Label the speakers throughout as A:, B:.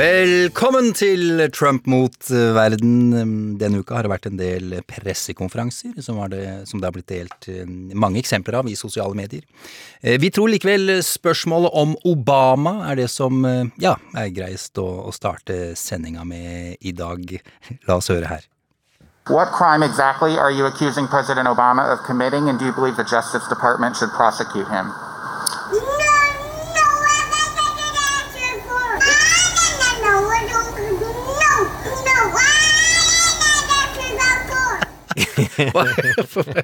A: Velkommen til Trump mot eh, verden. Denne uka har det vært en del pressekonferanser som, det, som det har blitt delt mange eksempler av i sosiale medier. Eh, Vi tror likevel spørsmålet om Obama er det som eh, ja, er greiest å, å starte sendinga med i dag. La oss høre her.
B: What crime exactly are you accusing President Obama of committing, and do you believe the Justice Department should prosecute him?
C: No, no, I'm not going to answer for. No, no, no, no, no, no, I'm not answer for.
A: Hva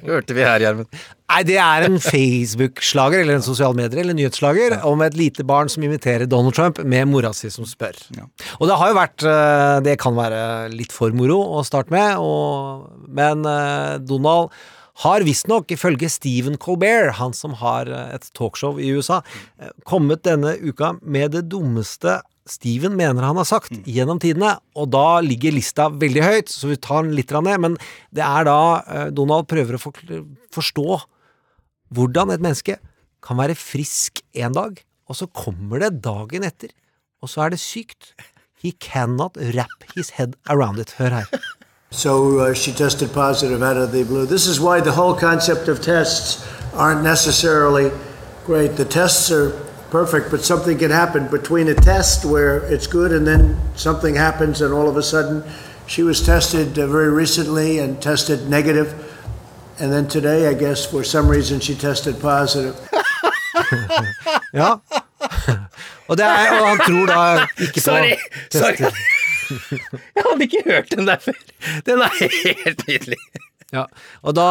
A: hørte vi her, Gjermund?
D: Nei, det er en Facebook-slager, eller en sosial medier, eller nyhetsslager, om et lite barn som imiterer Donald Trump med mora si som spør. Og det har jo vært eh, Det kan være litt for moro å starte med, og, men eh, Donald har visstnok, ifølge Stephen Colbert, han som har eh, et talkshow i USA, kommet denne uka med det dummeste Steven mener han har sagt gjennom tidene, og da ligger lista veldig høyt, så vi tar den litt ned, men det er da eh, Donald prøver å forstå hvordan et menneske kan være frisk en dag, og så kommer det dagen etter, og så er det sykt. He cannot wrap his head around it. Hør her.
E: So uh, she tested positive out of the blue. This is why the whole concept of tests aren't necessarily great. The tests are perfect, but something can happen between a test where it's good and then something happens, and all of a sudden, she was tested uh, very recently and tested negative, and then today, I guess, for some reason, she tested positive.
D: Ja. Og, det er, og han tror da ikke på
A: Sorry,
D: tester.
A: sorry. Jeg hadde ikke hørt den der før. Den er helt nydelig.
D: Ja, og da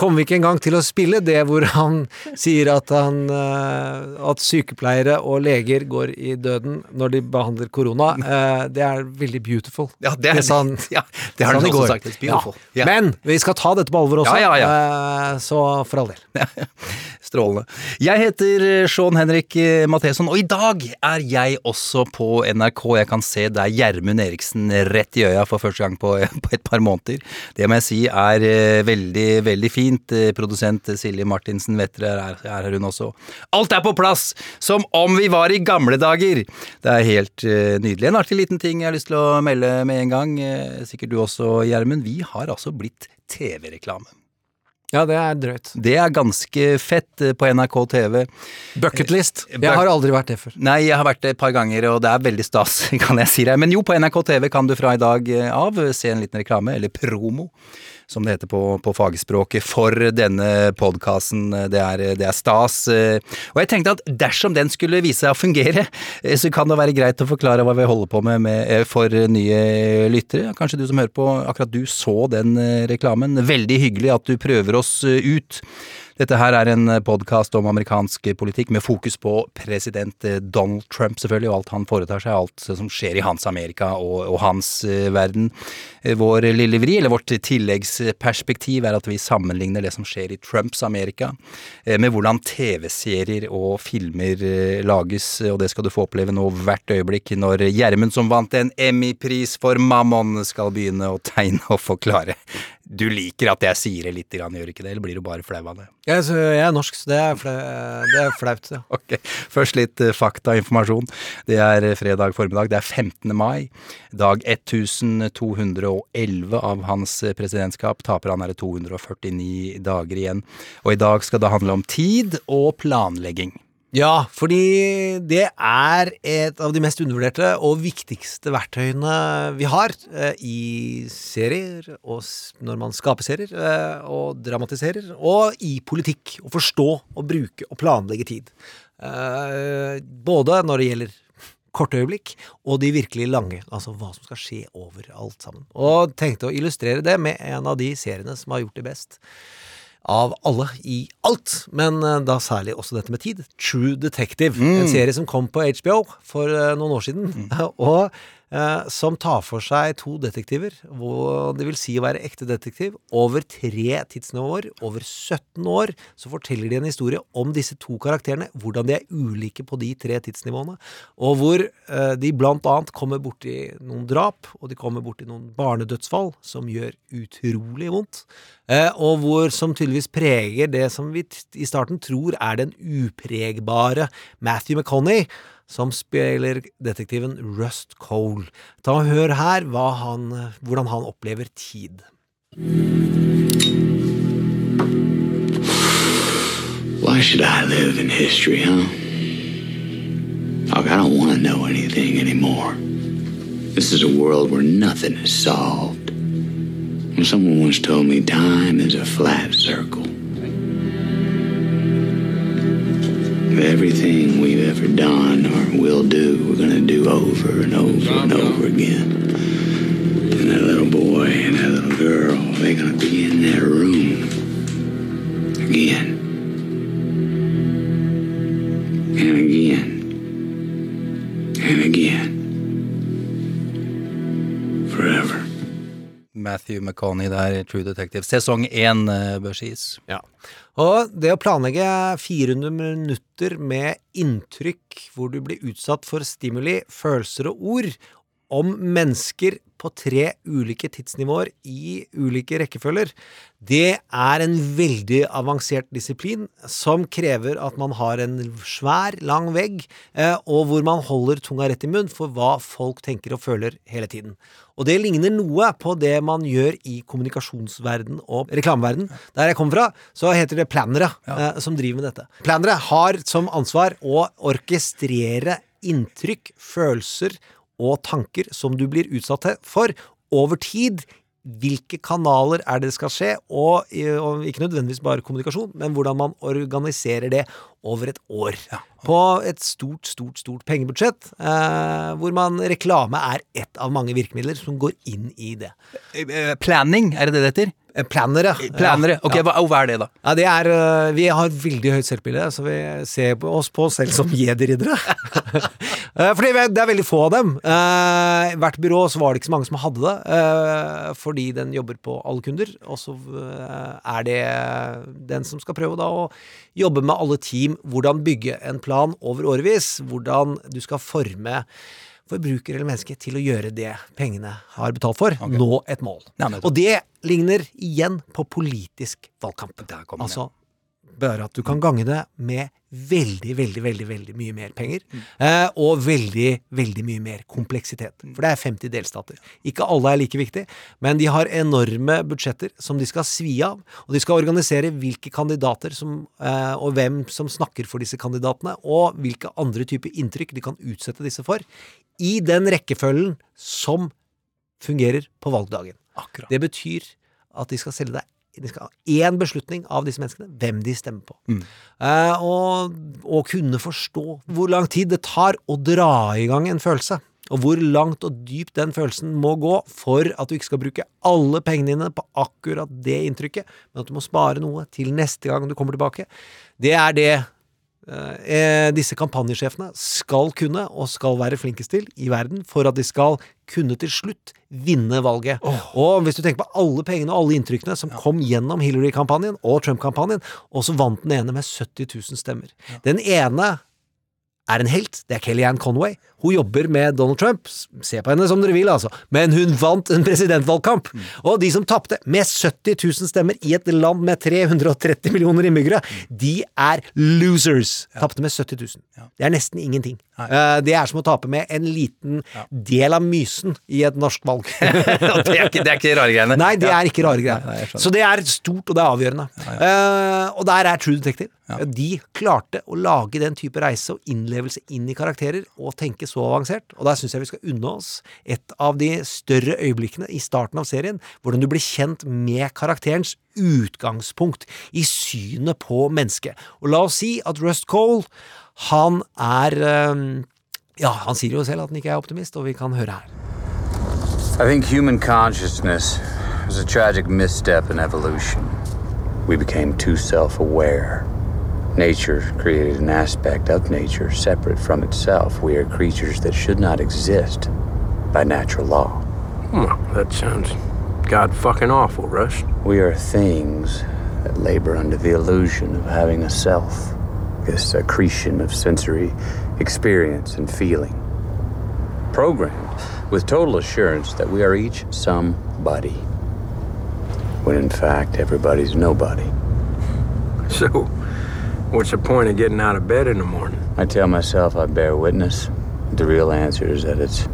D: kommer vi ikke engang til å spille det hvor han sier at han eh, At sykepleiere og leger går i døden når de behandler korona. Eh, Det er veldig beautiful.
A: Ja, det er-
D: sa han,
A: ja, det har han også
D: går.
A: sagt, it's beautiful.
D: Ja. Men vi skal ta dette på alvor også,
A: Ja, ja,
D: eh, så for all del.
A: Strålende. Jeg heter Sean Henrik Matheson, og i dag er jeg også på NRK. Jeg kan se deg, Gjermund Eriksen, rett i øya for første gang på, på et par måneder. Det må jeg si er veldig, veldig fint. Eh, Produsent Silje Martinsen Vettre er, er her hun også. Alt er på plass, som om vi var i gamle dager! Det er helt eh, nydelig. En artig liten ting jeg har lyst til å melde med en gang, eh, sikkert du også, Gjermund. Vi har altså blitt TV-reklame.
D: Ja, det er drøyt.
A: Det er ganske fett på NRK TV.
D: Bucketlist. Jeg har aldri vært det før.
A: Nei, jeg har vært det et par ganger, og det er veldig stas, kan jeg si deg. Men jo, på NRK TV kan du fra i dag av se en liten reklame, eller promo, som det heter på, på fagspråket, for denne podkasten. Det, det er stas. Og jeg tenkte at dersom den skulle vise seg å fungere, eh, så kan det være greit å forklare hva vi holder på med, med eh, for nye lyttere. Kanskje du som hører på, akkurat du så den eh, reklamen. Veldig hyggelig at du prøver oss ut. Dette her er en podkast om amerikansk politikk med fokus på president eh, Donald Trump, selvfølgelig, og alt han foretar seg, alt som skjer i hans Amerika og, og hans eh, verden. Eh, Vår lille vri, eller vårt tilleggsperspektiv, er at vi sammenligner det som skjer i Trumps Amerika, eh, med hvordan TV-serier og filmer eh, lages, og det skal du få oppleve nå hvert øyeblikk når Gjermund, som vant en Emmy-pris for Mammon, skal begynne å tegne og forklare. Du liker at jeg sier det litt, grann, gjør ikke det, eller blir du bare flau av det?
D: Jeg, så jeg er norsk, så det er, flau, det er flaut. Ja.
A: Ok, Først litt eh, faktainformasjon. Det er eh, fredag formiddag. Det er 15. mai. Dag 1211 av hans eh, presidentskap. Taper han er det 249 dager igjen. Og i dag skal det handle om tid og planlegging.
D: Ja, fordi det er et av de mest undervurderte og viktigste verktøyene vi har eh, i serier, og når man skaper serier eh, og dramatiserer, og i politikk. Å forstå og bruke og planlegge tid. Eh, både når det gjelder korte øyeblikk og de virkelig lange, altså hva som skal skje over alt sammen. Og tenkte å illustrere det med en av de seriene som har gjort det best av alle i alt, men eh, da særlig også dette med tid. True Detective, en serie som kom på HBO for eh, noen år siden. Og eh, som tar for seg to detektiver, hvor det vil si å være ekte detektiv, over tre tidsnivåer, over 17 år, så forteller de en historie om disse to karakterene, hvordan de er ulike på de tre tidsnivåene, og hvor eh, de blant annet kommer borti noen drap, og de kommer borti noen barnedødsfall, som gjør utrolig vondt, eh, og hvor som tydeligvis preger det som vi i starten tror er den upregbare Matthew McConney, som spiller detektiven Rust Cole. Ta og Hør her han, hvordan han opplever tid.
F: Why should I live in history, huh? Look, I don't want to know anything anymore. This is a world where nothing is solved. Well, someone once told me time is a flat circle. Everything we've ever done or will do, we're going to do over and over and over again. And that little boy and that little girl, they're going to be in that room again and again and again forever.
A: Matthew McConney der, True Detective. Sesong én, eh, bør sies.
D: Ja. Og det å planlegge 400 minutter med inntrykk hvor du blir utsatt for stimuli, følelser og ord om mennesker på tre ulike tidsnivåer i ulike rekkefølger, det er en veldig avansert disiplin som krever at man har en svær, lang vegg, eh, og hvor man holder tunga rett i munn for hva folk tenker og føler hele tiden. Og det ligner noe på det man gjør i kommunikasjonsverden og reklameverden. Der jeg kommer fra, så heter det plannere ja. som driver med dette. Plannere har som ansvar å orkestrere inntrykk, følelser og tanker som du blir utsatt for over tid. Hvilke kanaler er det det skal skje, og, og ikke nødvendigvis bare kommunikasjon, men hvordan man organiserer det over et år. På et stort, stort, stort pengebudsjett, eh, hvor man reklame er ett av mange virkemidler som går inn i det.
A: Eh, Planning, er det det det heter?
D: Planere. Plannere.
A: Plannere. Ok,
D: ja.
A: hva, hva er det, da?
D: Ja, det er Vi har veldig høyt selvbilde, så vi ser på oss på selv som jedi-riddere. Eh, fordi det er veldig få av dem. Eh, hvert byrå så var det ikke så mange som hadde det, eh, fordi den jobber på alle kunder. Og så eh, er det den som skal prøve da å jobbe med alle team, hvordan bygge en plan over årevis, hvordan du skal forme forbruker eller menneske til å gjøre det pengene har betalt for, nå et mål.
A: Nei,
D: og det ligner igjen på politisk valgkamp. Altså bare at du kan gange det med veldig, veldig, veldig veldig mye mer penger. Eh, og veldig, veldig mye mer kompleksitet. For det er 50 delstater. Ikke alle er like viktige, men de har enorme budsjetter som de skal svi av. Og de skal organisere hvilke kandidater som, eh, og hvem som snakker for disse kandidatene, og hvilke andre typer inntrykk de kan utsette disse for, i den rekkefølgen som fungerer på valgdagen.
A: Akkurat.
D: Det betyr at de skal selge deg de skal ha én beslutning av disse menneskene, hvem de stemmer på. Eh, og, og kunne forstå hvor lang tid det tar å dra i gang en følelse. Og hvor langt og dypt den følelsen må gå for at du ikke skal bruke alle pengene dine på akkurat det inntrykket, men at du må spare noe til neste gang du kommer tilbake. Det er det disse kampanjesjefene skal kunne, og skal være flinkest til, i verden, for at de skal kunne til slutt vinne valget. Og hvis du tenker på alle pengene og alle inntrykkene som kom gjennom Hillary-kampanjen og Trump-kampanjen, og så vant den ene med 70 000 stemmer. Den ene er en helt. Det er Kellyanne Conway. Hun jobber med Donald Trump. Se på henne som dere vil, altså. Men hun vant en presidentvalgkamp. Og de som tapte, med 70 000 stemmer i et land med 330 millioner innbyggere, de er losers. Tapte med 70 000. Det er nesten ingenting. Eh, Det er som å tape med en liten del av mysen i et norsk valg.
A: det, er ikke, det er ikke rare greiene.
D: Nei, det er ikke rare
A: skjønner.
D: Så det er stort, og det er avgjørende. Eh, og der er True Detective. De klarte å lage den type reise og innlevelse inn i karakterer, og tenke så avansert. Og der syns jeg vi skal unne oss et av de større øyeblikkene i starten av serien, hvordan du blir kjent med karakterens utgangspunkt i synet på mennesket. Og la oss si at Rust Cole, han er eh, Ja, han sier jo selv at han ikke er optimist, og vi kan høre her.
F: I think human consciousness was a tragic misstep in evolution. We became too self aware. Nature created an aspect of nature separate from itself. We are creatures that should not exist. by natural law.
G: Hmm, that sounds god fucking awful, Rust.
F: We are things that labor under the illusion of having a self, this accretion of sensory experience and feeling. Programmed with total assurance that we are each somebody, when in fact everybody's nobody.
G: So, what's the point of getting out of bed in the morning?
F: I tell myself I bear witness. The real answer is that it's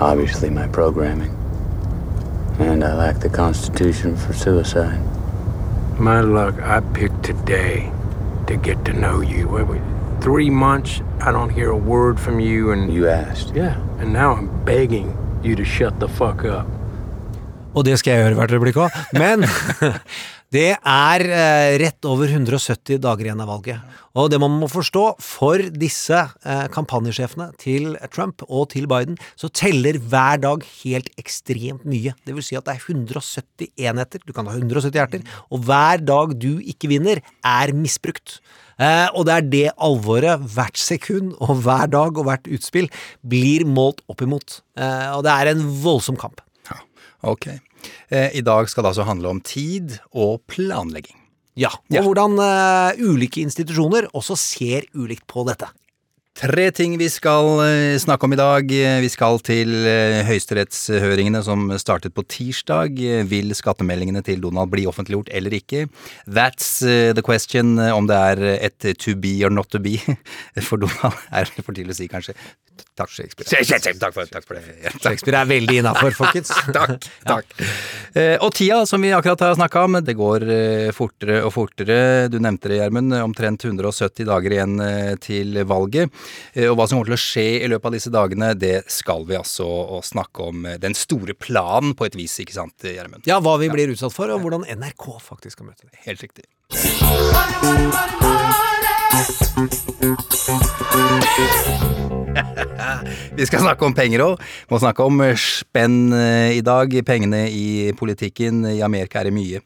F: obviously my programming. And I lack the constitution for suicide.
G: My luck, I picked today to get to know you. What, what, three months, I don't hear a word from you, and
F: You asked.
G: yeah, and now I'm begging you to shut the fuck up.
D: Og det skal jeg gjøre hvert øyeblikk òg. Men det er eh, rett over 170 dager igjen av valget. Og det man må forstå, for disse eh, kampanjesjefene til Trump og til Biden, så teller hver dag helt ekstremt mye. Det vil si at det er 170 enheter, du kan ha 170 hjerter, og hver dag du ikke vinner, er misbrukt. Eh, og det er det alvoret hvert sekund og hver dag og hvert utspill blir målt opp imot. Eh, og det er en voldsom kamp.
A: Ok. Eh, I dag skal det altså handle om tid og planlegging.
D: Ja, og
A: Ja.
D: hvordan uh, ulike institusjoner også ser ulikt på dette.
A: Tre ting vi skal eh, snakke om i dag. Eh, Vi skal til eh, høyesterettshøringene som startet på tirsdag. Vil skattemeldingene til Donald bli offentliggjort eller ikke? That's the question, om det er et to be or not to be for Donald. Er det for tidlig å si, kanskje? Takk, Shakespeare. Takk for, takk for det. Ja, takk.
D: Shakespeare er veldig innafor, folkens.
A: Takk. takk. Ja. og tida, som vi akkurat har snakka om, det går fortere og fortere. Du nevnte det, Gjermund. Omtrent 170 dager igjen til valget. Eh, og hva som kommer til å skje i løpet av disse dagene, det skal vi altså snakke om. eh, Den store planen, på et vis, ikke sant, Gjermund?
D: Ja, hva vi blir utsatt for, og hvordan NRK faktisk skal møte det.
A: Helt riktig. Vi skal snakke om penger òg. Må snakke om spenn eh, i dag. Pengene i politikken. I Amerika er det mye.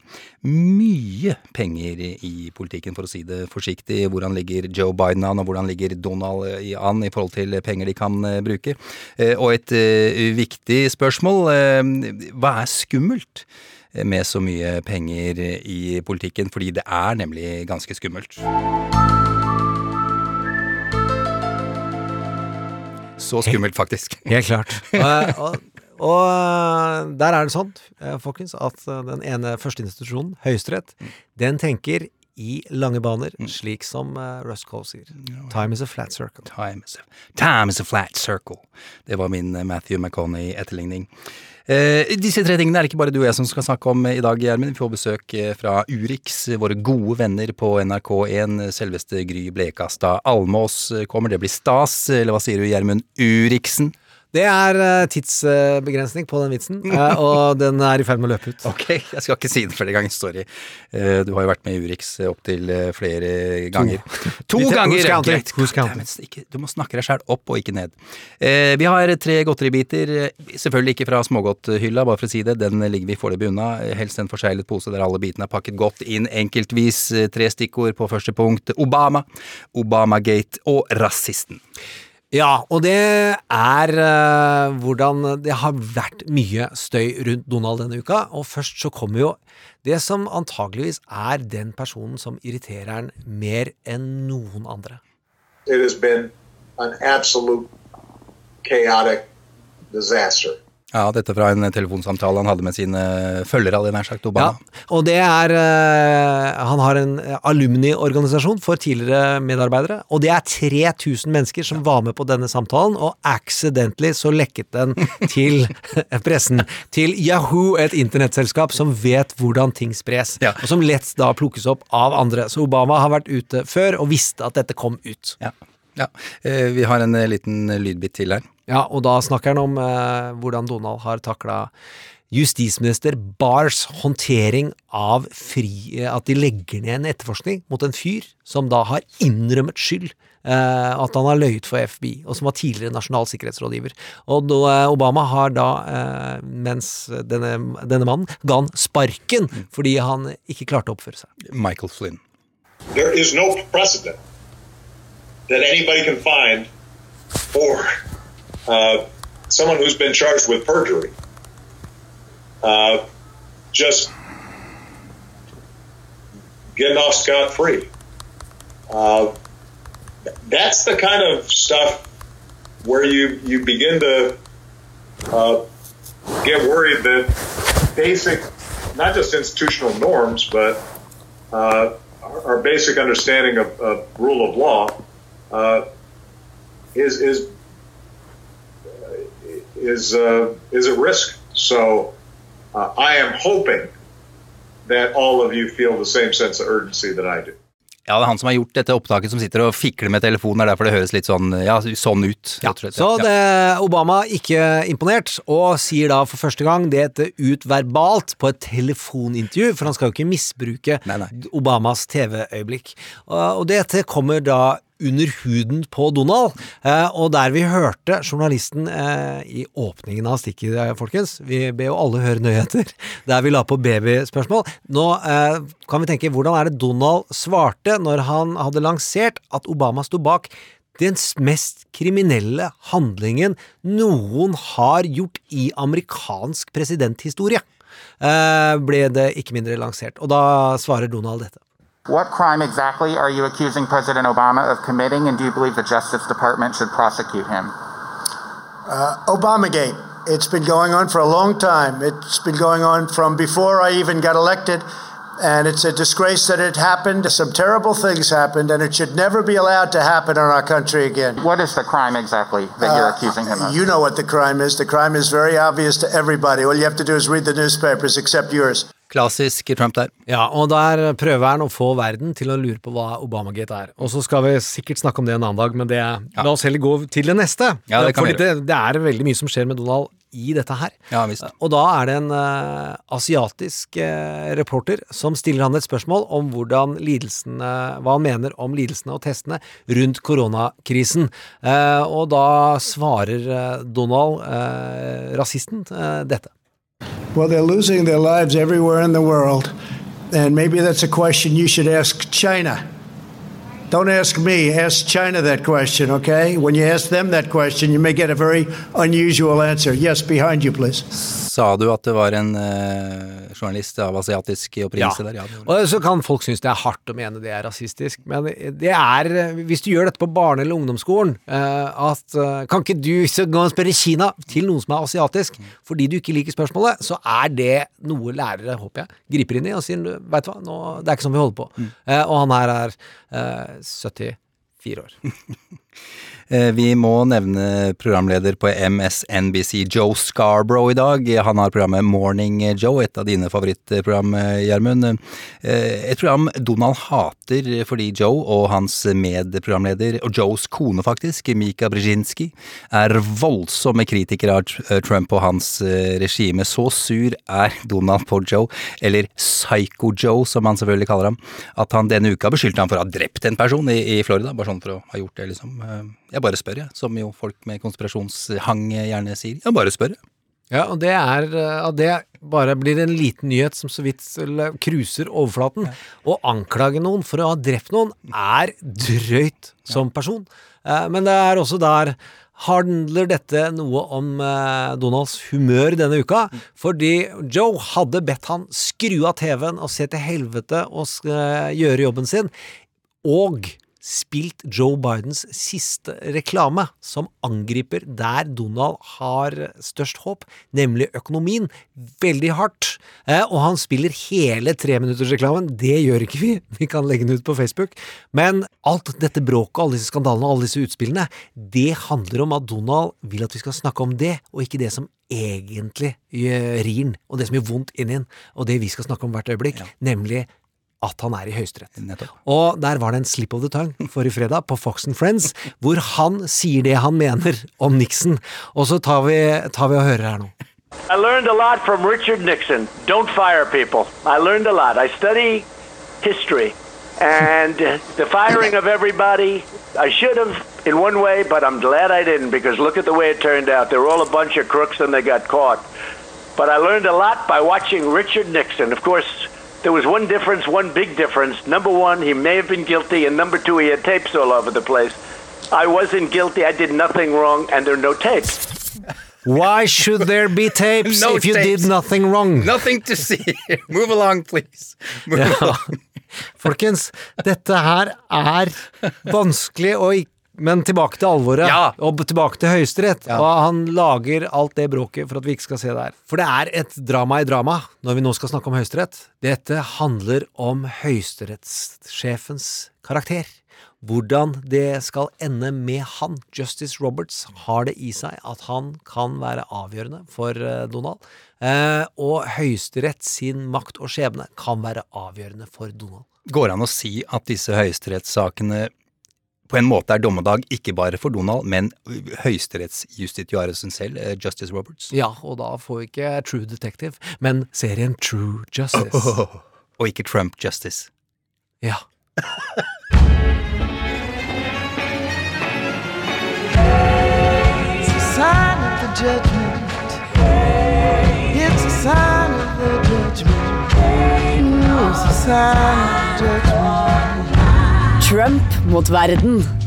A: Mye penger i politikken, for å si det forsiktig. Hvordan ligger Joe Biden an, og hvordan ligger Donald eh, an i forhold til penger de kan eh, bruke? Eh, Og et eh, viktig spørsmål. eh, Hva er skummelt? med så mye penger i politikken, fordi det er nemlig ganske skummelt. Så skummelt, faktisk.
D: Helt klart. og, og, og der er det sånn, eh, folkens, at eh, den ene første institusjonen, Høyesterett, den tenker i lange baner, slik som uh, Russ Cole sier. Time is a flat circle.
A: Time is a, time is a flat circle. Det var min eh, Matthew McConney-etterligning. Eh, disse tre tingene er det ikke bare du og jeg som skal snakke om eh, i dag, Gjermund. Vi får besøk eh, fra Urix, våre gode venner på NRK1. Selveste Gry Blekastad Almås kommer. Det blir stas. Eller hva sier du, Gjermund Uriksen?
D: Det er eh, tidsbegrensning på den vitsen, eh, og den er i ferd med å løpe ut.
A: Ok, jeg skal ikke si det flere ganger, sorry. Eh, Du har jo vært med i Urix opptil flere ganger. To,
D: to
A: ganger!
D: Who's counting?
A: Du må snakke deg sjæl opp og ikke ned. Vi har tre godteribiter. Selvfølgelig ikke fra smågodthylla, bare for å si det. Den ligger vi foreløpig unna. Helst en forseglet pose der alle bitene er pakket godt inn enkeltvis. Tre stikkord på første punkt. Obama, Obamagate og rasisten.
D: Ja, og det er uh, hvordan Det har vært mye støy rundt Donald denne uka, og først så kommer jo det som antageligvis er den personen som irriterer han mer enn noen andre.
H: It has been an absolute chaotic disaster.
A: Ja, dette fra en telefonsamtale han hadde med sine følgere, hadde jeg nær sagt, Obama.
D: Ja, og det er eh, Han har en alumni-organisasjon for tidligere medarbeidere, og det er 3000 mennesker som var med på denne samtalen, og accidentally så lekket den til pressen. Til Yahoo, et internettselskap som vet hvordan ting spres,
A: Ja.
D: og som lett da plukkes opp av andre. Så Obama har vært ute før og visste at dette kom ut.
A: Ja. Ja. Eh, Vi har en eh, liten lydbit til her.
D: Ja, og da snakker han om eh, hvordan Donald har takla justisminister Bars håndtering av fri, eh, at de legger ned en etterforskning mot en fyr som da har innrømmet skyld. eh, at han har løyet for FBI, og som var tidligere nasjonal sikkerhetsrådgiver. Og da, eh, Obama har da, eh, mens denne, denne mannen, ga han sparken fordi han ikke klarte å oppføre seg.
A: Michael Flynn.
H: There is no precedent that anybody can find for uh, someone who's been charged with perjury uh, just getting off scot free. Uh, that's the kind of stuff where you you begin to uh, get worried that basic, not just institutional norms, but uh, our, our basic understanding of, of rule of law uh, is is is uh, is at risk. So uh, I am hoping that all of you feel the same sense of urgency that I do.
A: Ja, det er han som har gjort dette opptaket, som sitter og fikler med telefonen. Er derfor det høres litt sånn, ja, sånn ut.
D: Ja, så det, Obama ikke imponert, og sier da for første gang det ut verbalt på et telefonintervju, for han skal jo ikke misbruke
A: Nei, nei.
D: Obamas TV-øyeblikk. Og og dette kommer da under huden på Donald, eh, og der vi hørte journalisten eh, i åpningen av stikket, eh, folkens, vi ber jo alle høre nyheter, der vi la på babyspørsmål. Nå kan vi tenke, hvordan er det Donald svarte når han hadde lansert at Obama sto bak den mest kriminelle handlingen noen har gjort i amerikansk presidenthistorie. Ble det ikke mindre lansert. Og da svarer Donald dette.
B: What crime exactly are you accusing President Obama of committing, and do you believe the Justice Department should prosecute him?
E: Uh, Obamagate. It's been going on for a long time. It's been going on from before I even got elected. And it's a disgrace that it happened. Some terrible things happened, and it should never be allowed to happen in our country again.
B: What is the crime exactly that you're
E: Uh,
B: accusing him of?
E: You know what the crime is. The crime is very obvious to everybody. All you have to do is read the newspapers, except yours.
A: Klassisk Trump der.
D: Ja, og der prøver han å få verden til å lure på hva Obamagate er. Og så skal vi sikkert snakke om det en annen dag, men det, la oss heller gå til det neste.
A: Ja, det
D: Fordi det, det er veldig mye som skjer med Donald i dette her.
A: Ja, visst.
D: Og da er det en uh, asiatisk uh, reporter som stiller han et spørsmål om hvordan lidelsene, hva han mener om lidelsene og testene rundt koronakrisen. Uh, og da svarer Donald, rasisten, dette.
E: Well, they're losing their lives everywhere in the world. And maybe that's a question you should ask China. Don't ask me, ask China that question, okay? When you ask them that question, you may get a very unusual answer. Yes, behind you, please.
A: Sa du at det var en eh, journalist av asiatisk opprinnelse der? Ja, var det.
D: Og så kan folk synes det er hardt å mene det er rasistisk, men det er Hvis du gjør dette på barne- eller ungdomsskolen, eh, at eh, Kan ikke du så gå og spørre Kina til noen som er asiatisk, fordi du ikke liker spørsmålet, så er det noe lærere, håper jeg, griper inn i og sier veit du hva, nå, det er ikke sånn vi holder på. Eh, og han her er eh, 74 år.
A: Eh, Vi må nevne programleder på MSNBC, Joe Scarborough, i dag. Han har programmet Morning Joe, et av dine favorittprogram, eh, Gjermund. Eh, Et program Donald hater fordi Joe og hans medprogramleder, og Joes kone faktisk, Mika Brzezinski, er voldsomme kritikere av Trump og hans regime. Så sur er Donald på Joe, eller Psycho-Joe som han selvfølgelig kaller ham, at han denne uka beskyldte ham for å ha drept en person i, i Florida, bare sånn for å ha gjort det, liksom. Jeg bare spør, jeg, som jo folk med konspirasjonshang gjerne sier. Jeg bare spør, jeg.
D: Ja, og det er eh, det bare blir en liten nyhet som så vidt cruiser overflaten. Å anklage noen for å ha drept noen er drøyt som person. Eh, Men det er også der handler dette noe om eh, Donalds humør denne uka. Fordi Joe hadde bedt han skru av TV-en og se til helvete og gjøre jobben sin. Og spilt Joe Bidens siste reklame, som angriper der Donald har størst håp, nemlig økonomien, veldig hardt. Eh, og han spiller hele treminuttersreklamen. Det gjør ikke vi, vi kan legge den ut på Facebook. Men alt dette bråket, alle disse skandalene alle disse utspillene, det handler om at Donald vil at vi skal snakke om det, og ikke det som egentlig rir den, og det som gjør vondt inni den, og det vi skal snakke om hvert øyeblikk, nemlig at han er i Høyesterett. Og der var det en slip of the tongue forrige fredag på Fox and Friends, hvor han sier det han mener om Nixon. Og så tar vi, tar vi og hører her nå.
I: I learned a lot from Richard Nixon. Don't fire people. I learned a lot. I study history. And the firing of everybody, I should have in one way, but I'm glad I didn't because look at the way it turned out. They're were all a bunch of crooks and they got caught. But I learned a lot by watching Richard Nixon. Of course, there was one difference, one big difference. Number one, he may have been guilty, and number two, he had tapes all over the place. I wasn't guilty. I did nothing wrong, and there are no tapes.
D: Why should there be tapes
A: No
D: if you
A: tapes.
D: did nothing wrong?
A: Nothing to see! Move along, please! Move
D: Ja.
A: along.
D: Folkens, dette her er vanskelig og ikk- men tilbake til alvoret,
A: Ja.
D: og tilbake til Høyesterett.
A: Ja.
D: Og han lager alt det bråket for at vi ikke skal se det her. For det er et drama i drama når vi nå skal snakke om Høyesterett. Dette handler om høyesterettssjefens karakter. Hvordan det skal ende med han. Justice Roberts har det i seg at han kan være avgjørende for eh, Donald. Eh, og Høyesterett sin makt og skjebne kan være avgjørende for Donald.
A: Går det an å si at disse høyesterettssakene på en måte er dommedag ikke bare for Donald, men høyesterettsjustitiarisen selv, eh, Justice Roberts?
D: Ja, og da får vi ikke True Detective, men serien True Justice.
A: Og ikke Trump Justice.
D: Ja.
J: It's a sign of the judgment. It's a sign of the judgment. It's a sign of the judgment.
K: Trump mot verden.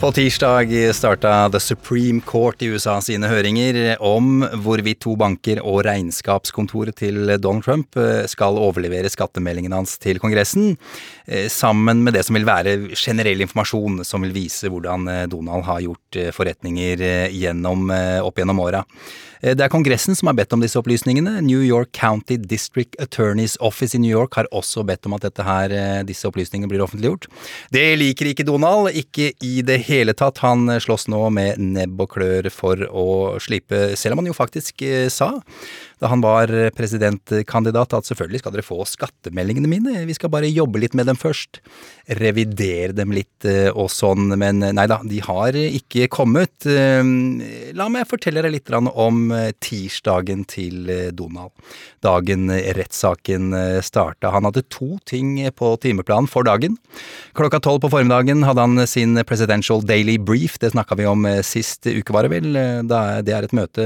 A: På tirsdag starta The Supreme Court i USA sine høringer om hvorvidt to banker og regnskapskontoret til Donald Trump eh, skal overlevere skattemeldingen hans til Kongressen, eh, sammen med det som vil være generell informasjon som vil vise hvordan eh, Donald har gjort forretninger gjennom, opp gjennom åra. Det er Kongressen som har bedt om disse opplysningene. New York County District Attorney's Office i New York har også bedt om at her, disse opplysningene blir offentliggjort. Det liker ikke Donald, ikke i det hele tatt. Han eh, slåss nå med nebb og klør for å slipe, selv om han jo faktisk eh, sa da han var presidentkandidat at selvfølgelig skal dere få skattemeldingene mine, vi skal bare jobbe litt med dem først. Revidere dem litt eh, og sånn, men nei da, de har ikke kommet. Eh, La meg fortelle deg litt om eh, tirsdagen til eh, Donald. Dagen rettssaken eh, starta. Han hadde to ting på timeplanen for dagen. Klokka tolv på formiddagen hadde han sin Presidential Daily Brief, det snakka vi om eh, sist uke, var det vel. Eh, Det er et møte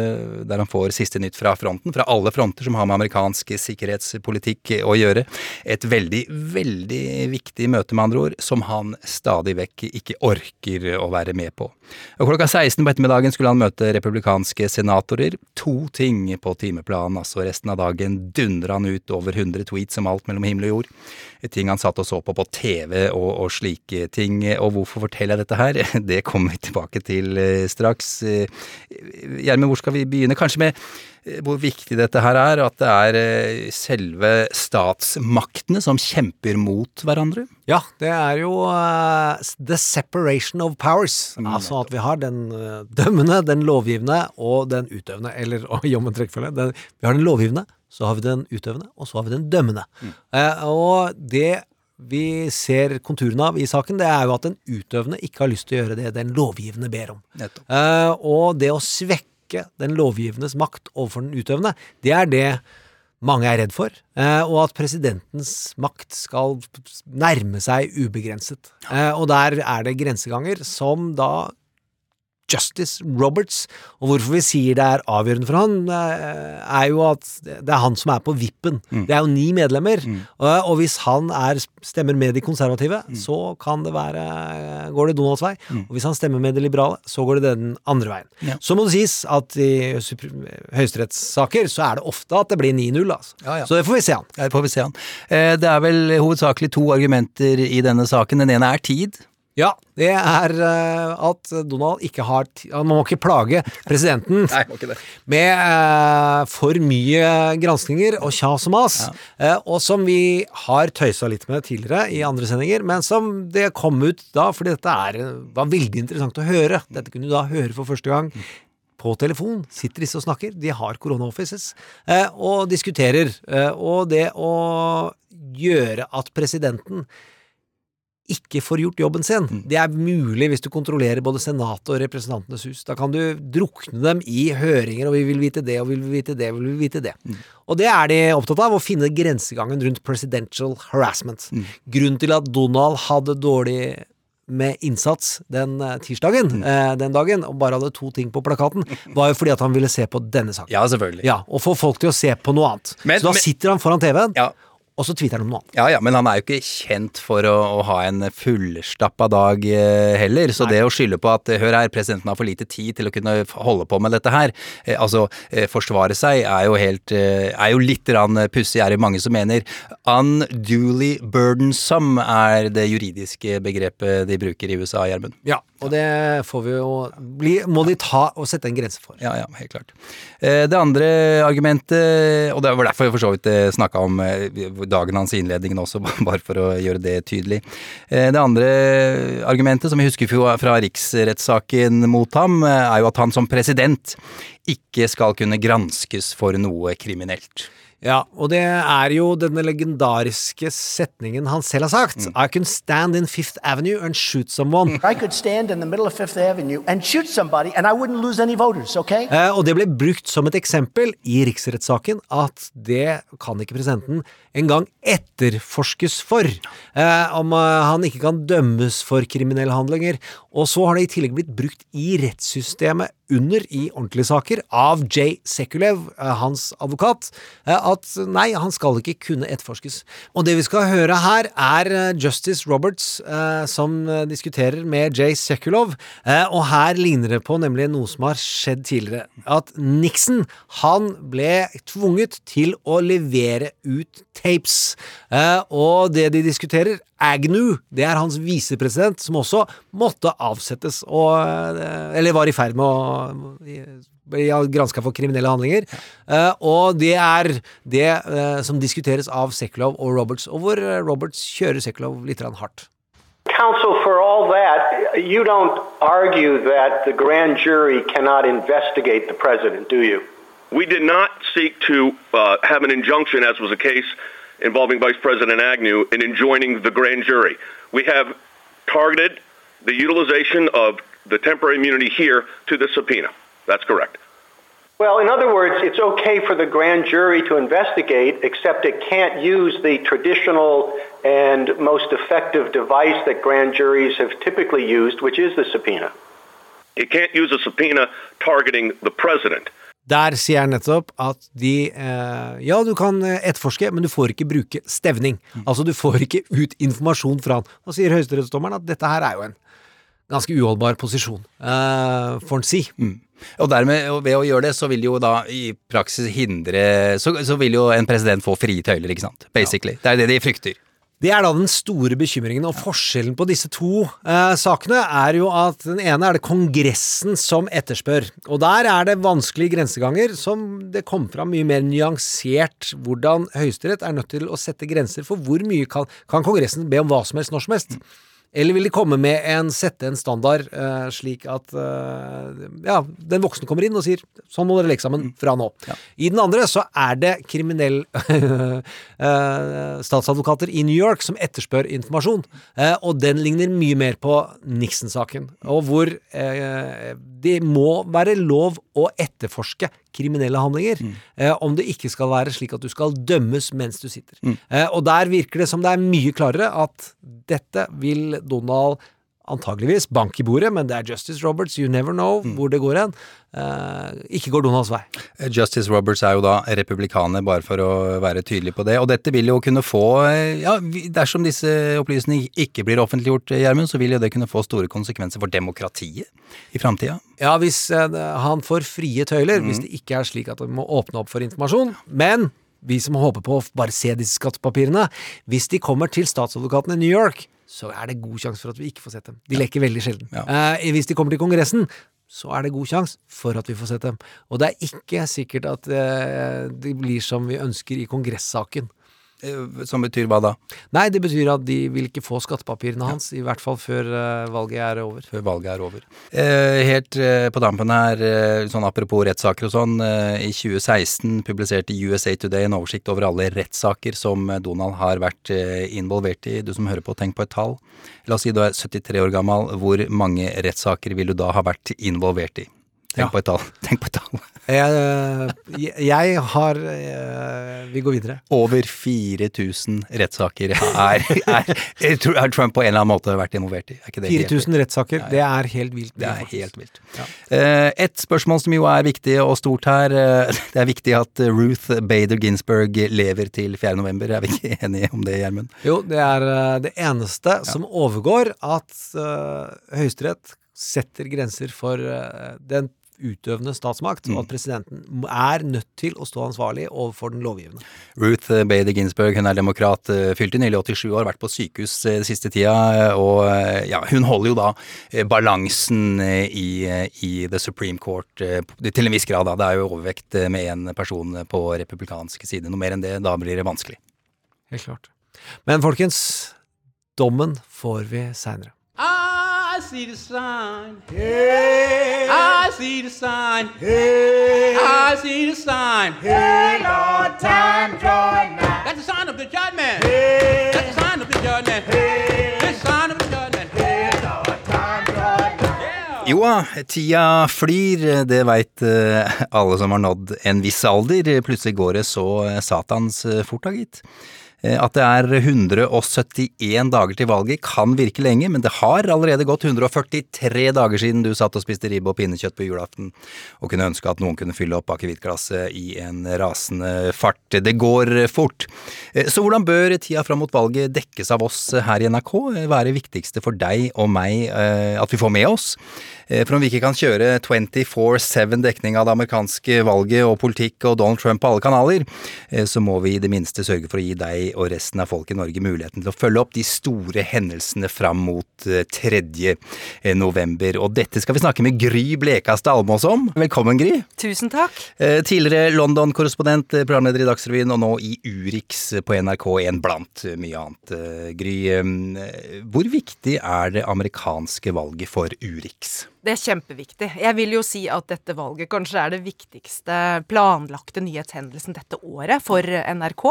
A: der han får siste nytt fra fronten, fra alle fronter som har med amerikansk sikkerhetspolitikk å gjøre. Et veldig, veldig viktig møte, med andre ord, som han stadig vekk ikke orker å være med på. Og klokka 16 på ettermiddagen skulle han møte republikanske senatorer. To ting på timeplanen, altså resten av dagen dundra han ut over 100 tweets om alt mellom himmel og jord. Ting han satt og så på på TV og, og slike ting. Og hvorfor forteller jeg dette her? Det kommer vi tilbake til eh, straks. Eh, Gjermund, hvor skal vi begynne? Kanskje med hvor viktig dette her er, at det er eh, selve statsmaktene som kjemper mot hverandre?
D: Ja, det er jo uh, the separation of powers. Altså at vi har den eh, dømmende, den lovgivende og den utøvende. Eller i omvendt rekkefølge. Vi har den lovgivende, så har vi den utøvende, og så har vi den dømmende. Eh, og det vi ser konturene av i saken, det er jo at den utøvende ikke har lyst til å gjøre det den lovgivende ber om. Og det å svekke den lovgivendes makt overfor den utøvende, det er det mange er redd for. Eh, og at presidentens makt skal nærme seg ubegrenset. Eh, og der er det grenseganger som da Justice Roberts, og hvorfor vi sier det er avgjørende for han, eh, er jo at det er han som er på vippen. Det er jo ni medlemmer, og, og hvis han er, stemmer med de konservative, så kan det være går det Donalds vei, og hvis han stemmer med de liberale, så går det den andre veien.
A: Ja.
D: Så må det sies at i høyesterettssaker så er det ofte at det blir 9-0, altså.
A: Ja, ja.
D: Så det får vi se an.
A: Det får vi se han. Eh, Det er vel hovedsakelig to argumenter i denne saken. Den ene er tid.
D: Ja, det er eh, at Donald ikke har Man må ikke plage presidenten
A: Nei, må ikke det.
D: med uh, for mye granskninger og kjas og mas, eh, og som vi har tøysa litt med tidligere i andre sendinger, men som det kom ut da, fordi dette er, var veldig interessant å høre. Dette kunne du da høre for første gang. På telefon sitter disse og snakker, de har korona-offices, eh, og diskuterer. Og det å gjøre at presidenten ikke får gjort jobben sin. Det er mulig hvis du kontrollerer både Senatet og Representantenes hus. Da kan du drukne dem i høringer, og vi vil vite det, og vi vil vite det, og vi vil vite det. Og det er de opptatt av, å finne grensegangen rundt presidential harassment. Grunnen til at Donald hadde dårlig med innsats den tirsdagen, tirsdagen, eh, den dagen, og bare hadde to ting på plakaten, var jo fordi at han ville se på denne saken.
A: Ja, selvfølgelig.
D: Ja, og få folk til å se på noe annet.
A: Men-
D: Så da
A: men-
D: sitter han foran TV-en,
A: Ja.
D: Og så tweeter han om noe annet.
A: Ja ja, men han er jo ikke kjent for å, å ha en fullstappa dag eh, heller, så det å skylde på at eh, hør her, presidenten har for lite tid til å kunne holde på med dette her, eh, altså eh, forsvare seg, er jo helt eh, er jo litt pussig, er det mange som mener. Unduly burdensome er det juridiske begrepet de bruker i USA, Gjermund.
D: Ja, og det får vi jo bli, Må de ta og sette en grense for.
A: Ja, ja, helt klart. Eh, Det andre argumentet, og det var derfor jeg for så vidt snakka om eh, dagen hans i innledningen også, bare for å gjøre det tydelig. Eh, Det andre argumentet, som vi husker fra riksrettssaken mot ham, eh, er jo at han som president ikke skal kunne granskes for noe kriminelt.
D: Ja, og det er jo denne legendariske setningen han selv har sagt. I can stand in Fifth Avenue and shoot someone.
L: I could stand in the middle of Fifth Avenue and shoot somebody, and I wouldn't lose any voters, okay?
D: Eh, og det ble brukt som et eksempel i riksrettssaken at det kan ikke presidenten engang etterforskes for. Eh, om eh, han ikke kan dømmes for kriminelle handlinger. Og så har det i tillegg blitt brukt i rettssystemet under i ordentlige saker av Jay Sekulev, eh, hans advokat, eh, at nei, han skal ikke kunne etterforskes. Og det vi skal høre her, er eh, Justice Roberts som diskuterer med Jay Sekulov, og her ligner det på nemlig noe som har skjedd tidligere. At Nixon, han ble tvunget til å levere ut tapes. Og det de diskuterer, Agnew, det er hans visepresident, som også måtte avsettes, og, eh, eller var i ferd med å bli granska for kriminelle handlinger. Eh, og det er det eh, som diskuteres av Sekulov og Roberts, og hvor Roberts kjører Sekulov litt hardt.
M: Counsel, for all that, you don't argue that the grand jury cannot investigate the president, do you?
N: We did not seek to uh, have an injunction, as was the case involving Vice President Agnew, in enjoining the grand jury. We have targeted the utilization of the temporary immunity here to the subpoena. That's correct.
M: Well, in other words, it's okay for the grand jury to investigate, except it can't use the traditional and most effective device that grand juries have typically used, which is the subpoena.
N: It can't use a subpoena targeting the president.
D: Der sier han nettopp at de eh, Ja, du kan eh, etterforske, men du får ikke bruke stevning. Altså, du får ikke ut informasjon fra han. Og sier høyesterettsdommeren at dette her er jo en ganske uholdbar posisjon, eh, får han si.
A: Og dermed, og ved å gjøre det, så vil jo da i praksis hindre Så, så vil jo en president få frie tøyler, ikke sant? Basically. Det er det de frykter.
D: Det er da den store bekymringen, og forskjellen på disse to eh, sakene er jo at den ene er det Kongressen som etterspør, og der er det vanskelige grenseganger som det kom fram mye mer nyansert hvordan Høyesterett er nødt til å sette grenser for hvor mye kan, kan Kongressen be om hva som helst når som helst. Eller vil de komme med en, sette en standard uh, slik at uh, ja, den voksne kommer inn og sier sånn må dere leke sammen fra nå. I den andre så er det kriminell uh, statsadvokater i New York som etterspør informasjon, og den ligner mye mer på Nixon-saken, og hvor det må være lov å etterforske kriminelle handlinger, eh, om det ikke skal være slik at du skal dømmes mens du sitter. Eh, og der virker det som det er mye klarere at dette vil Donald antageligvis bank i bordet, men det er Justice Roberts, you never know hvor det går hen. Eh, ikke går Donalds vei.
A: Justice Roberts er jo da republikaner, bare for å være tydelig på det. Og dette vil jo kunne få eh, ja, Dersom disse opplysningene ikke blir offentliggjort, eh, Gjermund, så vil jo det kunne få store konsekvenser for demokratiet i framtida.
D: Ja, hvis eh, han får frie tøyler, hvis det ikke er slik at han må åpne opp for informasjon. Men vi som håper på å bare se disse skattepapirene, hvis de kommer til statsadvokaten i New York, så er det god sjanse for at vi ikke får sett dem. De leker veldig sjelden. Eh, hvis de kommer til Kongressen, så er det god sjanse for at vi får sett dem. Og det er ikke sikkert at eh, det blir som vi ønsker i kongressaken.
A: Eh, Som betyr hva da?
D: Nei, det betyr at de vil ikke få skattepapirene hans, i hvert fall før uh, valget er over.
A: Før valget er over. Eh, helt eh, på dampen her, eh, sånn apropos rettssaker og sånn. Eh, I 2016 publiserte USA Today en oversikt over alle rettssaker som Donald har vært involvert i. Du som hører på, tenk på et tall. La oss si du er 73 år gammel. Hvor mange rettssaker vil du da ha vært involvert i? Tenk
D: Ja.
A: på et tall. Tenk på et tall.
D: Jeg, jeg har eh, Vi går videre.
A: Over 4000 rettssaker er, er, er, Trump på en eller annen måte vært involvert i. Er ikke det helt
D: 4000 rettssaker, det er helt vilt.
A: Det er helt vilt. Ja. Et spørsmål som jo er viktig og stort her. eh, Det er viktig at Ruth Bader Ginsburg lever til 4. november. Er vi ikke enige om det, Gjermund?
D: Jo, det er eh, det eneste som overgår at uh, Høyesterett setter grenser for uh, den utøvende statsmakt, og at presidenten er nødt til å stå ansvarlig overfor den lovgivende.
A: Ruth Bader Ginsburg, hun er demokrat, eh, fylte nylig 87 år, vært på sykehus eh, den siste tida, eh, og ja, hun holder jo da balansen i, i The Supreme Court til en viss grad, da. Det er jo overvekt med én person på republikansk side. Noe mer enn det, da blir det vanskelig.
D: Helt klart. Men folkens, dommen får vi seinere.
O: I see the sign. Hey. I see the sign. Hey. I see the sign. Hey, Lord, time join now. That's the sign of the judgment. Hey. That's the sign of the judgment. Hey. That's the sign of the judgment. Hey, Lord, time join nigh.
A: Jo da, tida flyr, det veit eh, alle som har nådd en viss alder. Plutselig går det så eh, satans eh, fort da, gitt. Eh, At det er 171 dager til valget kan virke lenge, men det har allerede gått 143 dager siden du satt og spiste ribbe og pinnekjøtt på julaften, og kunne ønske at noen kunne fylle opp akevittglasset i en rasende fart. Det går fort. Eh, Så hvordan bør tida fram mot valget dekkes av oss her i NRK? Eh, Være viktigste for deg og meg at vi får med oss? Eh, For om vi ikke kan kjøre 24-7 dekning av det amerikanske valget og politikk og Donald Trump på alle kanaler, eh, så må vi i det minste sørge for å gi deg og resten av folk i Norge muligheten til å følge opp de store hendelsene fram mot eh, 3. november. Og dette skal vi snakke med Gry Blekastad Almås om. Velkommen, Gry.
P: Tusen takk.
A: Eh, Tidligere London-korrespondent, eh, programleder i Dagsrevyen, og nå i Urix på NRK1 blant eh, mye annet. Eh, Gry, eh, hvor viktig er det amerikanske valget for Urix?
P: Det er kjempeviktig. Jeg vil jo si at dette valget kanskje er det viktigste planlagte nyhetshendelsen dette året for NRK.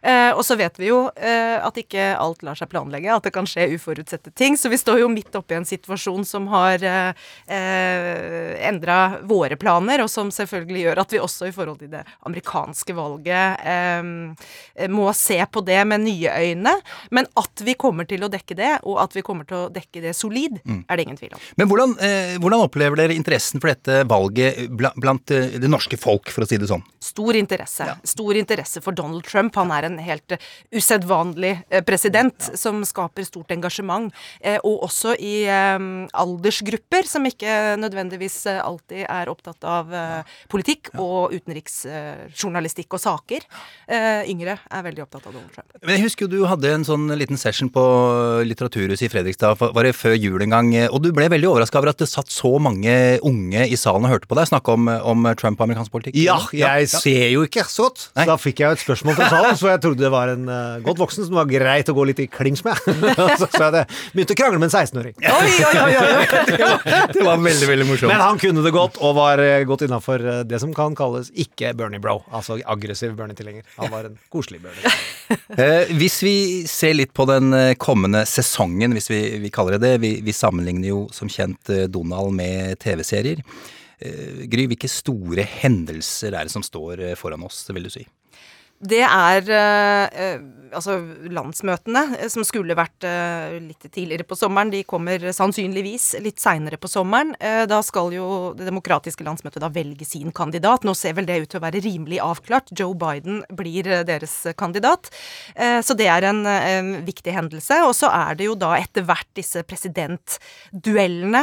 P: Eh, og så vet vi jo eh, at ikke alt lar seg planlegge, at det kan skje uforutsette ting. Så vi står jo midt oppe i en situasjon som har eh, eh, endra våre planer, og som selvfølgelig gjør at vi også i forhold til det amerikanske valget eh, må se på det med nye øyne. Men at vi kommer til å dekke det, og at vi kommer til å dekke det solid,
A: Mm.
P: er det ingen tvil om.
A: Men hvordan, eh, hvordan opplever dere interessen for dette valget blant eh, det norske folk, for å si det sånn?
P: Stor interesse. Stor interesse for Donald Trump. Han er en helt eh, usedvanlig president president som skaper stort engasjement. Eh, og også i eh, aldersgrupper som ikke nødvendigvis eh, alltid er opptatt av eh, politikk og utenriksjournalistikk og saker. Eh, yngre er veldig opptatt av Donald Trump.
A: Men jeg husker jo du hadde en sånn liten session på Litteraturhuset i Fredrikstad, var det før jul en gang, eh, og du ble veldig overraska over at det satt så mange unge i salen og hørte på deg snakke om, om Trump og amerikansk politikk.
D: Ja, jeg ser jo ikke så godt. Så da fikk jeg jo et spørsmål fra salen, så jeg trodde det var en uh, godt voksen som var greit å gå litt i klins med. så, så jeg begynte å krangle med en 16-åring.
A: det var veldig, veldig morsomt.
D: Men han kunne det godt, og var eh, godt innafor eh, det som kan kalles ikke Bernie Bro. Altså aggressiv Bernie-tilhenger. Han var en koselig Bernie.
A: Eh, hvis vi ser litt på den kommende sesongen, hvis vi, vi kaller det det. Vi, vi sammenligner jo som kjent eh, Donald med TV-serier. Eh, Gry, hvilke store hendelser er det som står eh, foran oss, vil du si?
P: Det er eh, eh, altså landsmøtene, eh, som skulle vært eh, litt tidligere på sommeren. De kommer sannsynligvis litt seinere på sommeren. Eh, da skal jo det demokratiske landsmøtet da velge sin kandidat. Nå ser vel det ut til å være rimelig avklart. Joe Biden blir eh, deres kandidat. Så det er en, viktig hendelse. Og så er det jo da etter hvert disse presidentduellene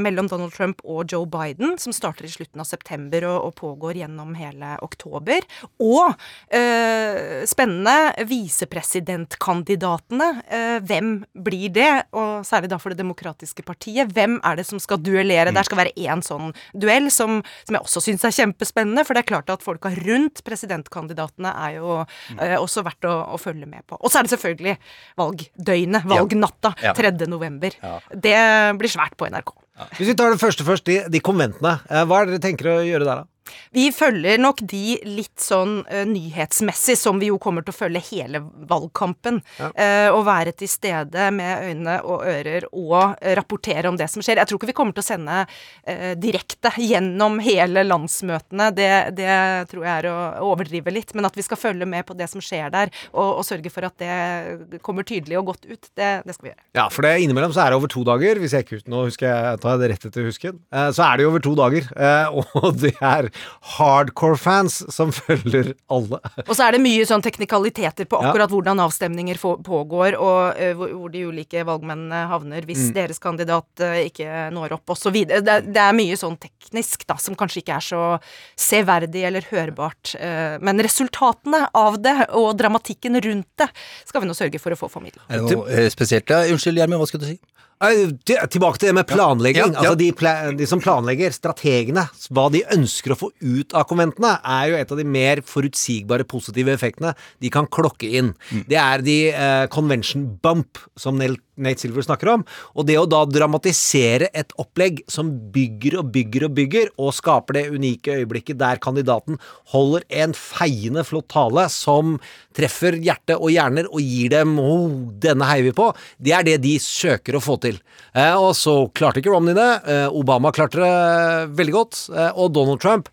P: mellom Donald Trump og Joe Biden, som starter i slutten av september og, og pågår gjennom hele oktober. Og eh, spennende visepresidentkandidatene. Eh, hvem blir det? Og særlig da for Det demokratiske partiet. Hvem er det som skal duellere? Der skal være én sånn duell, som, som jeg også syns er kjempespennende. For det er klart at folka rundt presidentkandidatene er jo eh, også verdt å, å følge med på. Og så er det selvfølgelig valgdøgnet, valgnatta,
D: Ja.
P: 3. november. Det blir svært på NRK.
D: Hvis vi tar det første først, de, de konventene. Eh, Hva er det dere tenker å gjøre der, da?
P: Vi følger nok de litt sånn uh, nyhetsmessig, som vi jo kommer til å følge hele valgkampen. Eh, å være til stede med øyne og ører og eh, rapportere om det som skjer. Jeg tror ikke vi kommer til å sende uh, direkte gjennom hele landsmøtene. Det, det tror jeg er å overdrive litt. Men at vi skal følge med på det som skjer der, og, og sørge for at det kommer tydelig og godt ut, det, det skal vi gjøre.
D: Ja, for det innimellom så er det over to dager, hvis jeg ikke husker Nå husker jeg, tar jeg det rett etter husken. Så er det jo over to dager, og det er hardcore-fans som følger alle.
P: Og så er det mye sånn teknikaliteter på
D: Ja.
P: akkurat hvordan avstemninger pågår, og eh, hvor, de ulike valgmennene havner hvis
D: Mm.
P: deres kandidat eh, ikke når opp, osv. Det, det er mye sånn teknisk da, som kanskje ikke er så severdig eller hørbart. eh, Men resultatene av det, og dramatikken rundt det, skal vi nå sørge for å få formidla.
A: Er det noe spesielt? Ja, unnskyld, Gjermund, hva skulle du si?
D: Tilbake til det med planlegging.
A: Ja, ja.
D: Altså de, pla de som planlegger, strategene, hva de ønsker å få ut av konventene, er jo et av de mer forutsigbare positive effektene de kan klokke inn. Det er de eh, convention bump, som Nel- Nate Silver snakker om. Og det å da dramatisere et opplegg som bygger og bygger og bygger, og skaper det unike øyeblikket der kandidaten holder en feiende flott tale som treffer hjerte og hjerner og gir dem oh, 'denne heier vi på', det er det de søker å få til. Eh, og så klarte ikke Romney det. Eh, Obama klarte det veldig godt. Eh, og Donald Trump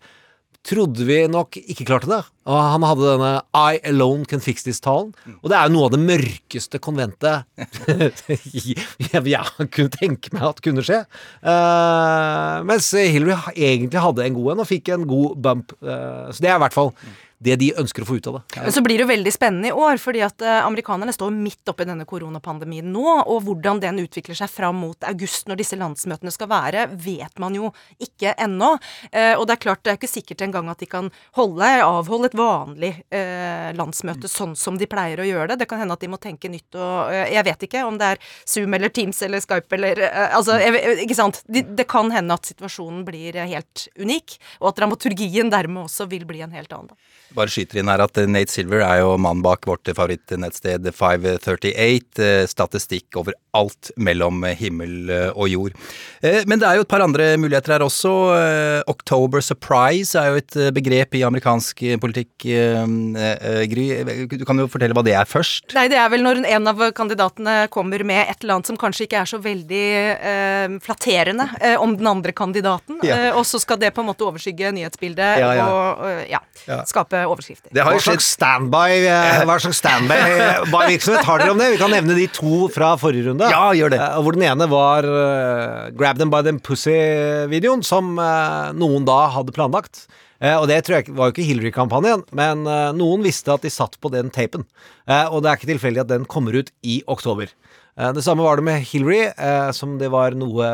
D: trodde vi nok ikke klarte det. Og han hadde denne 'I alone can fix this'-talen. Og det er jo noe av det mørkeste konventet jeg, kunne tenke meg at kunne skje. Uh, mens Hillary egentlig hadde en god en, og fikk en god bump. Uh, så det er i hvert fall det de ønsker å få ut av det.
P: Men så blir det jo veldig spennende i år, fordi at eh, amerikanerne står midt oppi denne koronapandemien nå, og hvordan den utvikler seg fram mot august når disse landsmøtene skal være, vet man jo ikke ennå. Eh, og det er klart det er ikke sikkert engang at de kan holde, avholde et vanlig eh, landsmøte sånn som de pleier å gjøre det. Det kan hende at de må tenke nytt og Jeg vet ikke om det er Zoom eller Teams eller Skype eller Altså, ikke sant. Det kan hende at situasjonen blir helt unik, og at dramaturgien dermed også vil bli en helt annen.
A: Bare skyter inn her at eh, Nate Silver er jo mannen bak vårt favorittnettsted 538. eh, Statistikk over alt mellom himmel eh, og jord. Men det er jo et par andre muligheter her også. October surprise er jo et begrep i amerikansk politikk. Gry, du kan jo fortelle hva det er først.
P: Nei, det er vel når en av kandidatene kommer med et eller annet som kanskje ikke er så veldig eh, flatterende eh, om den andre kandidaten,
A: Ja.
P: eh, og så skal det på en måte overskygge nyhetsbildet
D: Ja, ja.
P: og Ja. skape overskrifter.
D: Det slags standby eh, Hva slags standby-virksomhet har dere om det? Vi kan nevne de to fra forrige runde.
A: Ja, gjør det.
D: Eh, Hvor den ene var eh, Grab them by them pussy-videoen, som eh, noen da hadde planlagt. Eh, og det tror jeg var jo ikke Hillary-kampanjen, men eh, noen visste at de satt på den tapen. Eh, og det er ikke tilfeldig at den kommer ut i oktober. Eh, det samme var det med Hillary, eh, som det var noe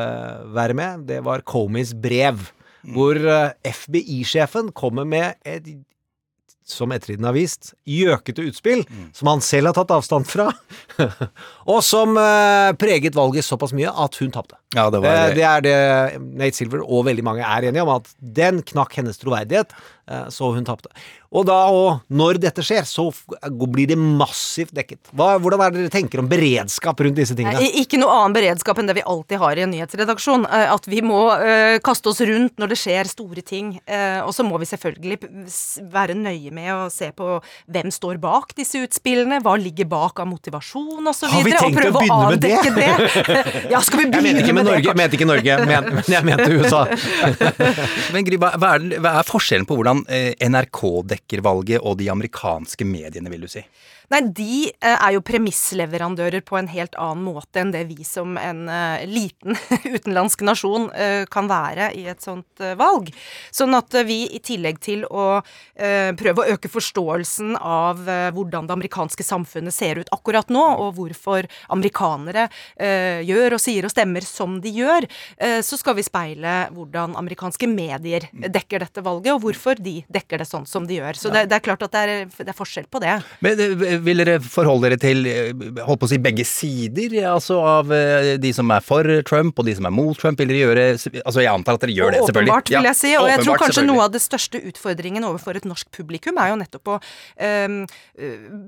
D: verre med. Det var Comeys brev, hvor eh, FBI-sjefen kommer med et som ettertiden har vist, gjøkete utspill, som han selv har tatt avstand fra, og som eh, preget valget såpass mye at hun tapte.
A: Ja, det var
D: Eh, det er det Nate Silver og veldig mange er enige om, at den knakk hennes troverdighet, så hun tapte. Og da, òg, når dette skjer, så blir det massivt dekket. Hva, hvordan er det dere tenker om beredskap rundt disse tingene?
P: Nei, ikke noe annen beredskap enn det vi alltid har i en nyhetsredaksjon. eh, At vi må uh, kaste oss rundt når det skjer store ting. Uh, og så må vi selvfølgelig være nøye med å se på hvem står bak disse utspillene, hva ligger bak av motivasjon osv.
D: Har vi
P: og
D: tenkt å
P: prøve å
D: begynne med det?
P: det. ja, skal vi
D: Jeg
P: begynne
D: ikke med
P: med
D: Norge,
P: det?
D: jeg mente ikke Norge, men, jeg mente USA.
A: Men Gry, hva er, hva er forskjellen på hvordan eh, NRK dekker valget og de amerikanske mediene, vil du si?
P: Nei, de eh, er jo premissleverandører på en helt annen måte enn det vi som en eh, liten utenlandsk nasjon eh, kan være i et sånt valg. Sånn at vi i tillegg til å prøve å øke forståelsen av hvordan det amerikanske samfunnet ser ut akkurat nå, og hvorfor amerikanere gjør og sier og stemmer som de gjør, så skal vi speile hvordan amerikanske medier dekker dette valget, og hvorfor de dekker det sånn som de gjør. Så det, det er klart at det er, det er forskjell på det.
A: Men eh, vil dere forholde dere til eh, holdt på å si begge sider, altså av eh, de som er for Trump og de som er mot Trump? Vil dere gjøre Altså jeg antar at dere gjør det, selvfølgelig.
P: Åpenbart, vil jeg si. Og jeg tror kanskje noe av det største utfordringen overfor et norsk publikum er jo nettopp å eh,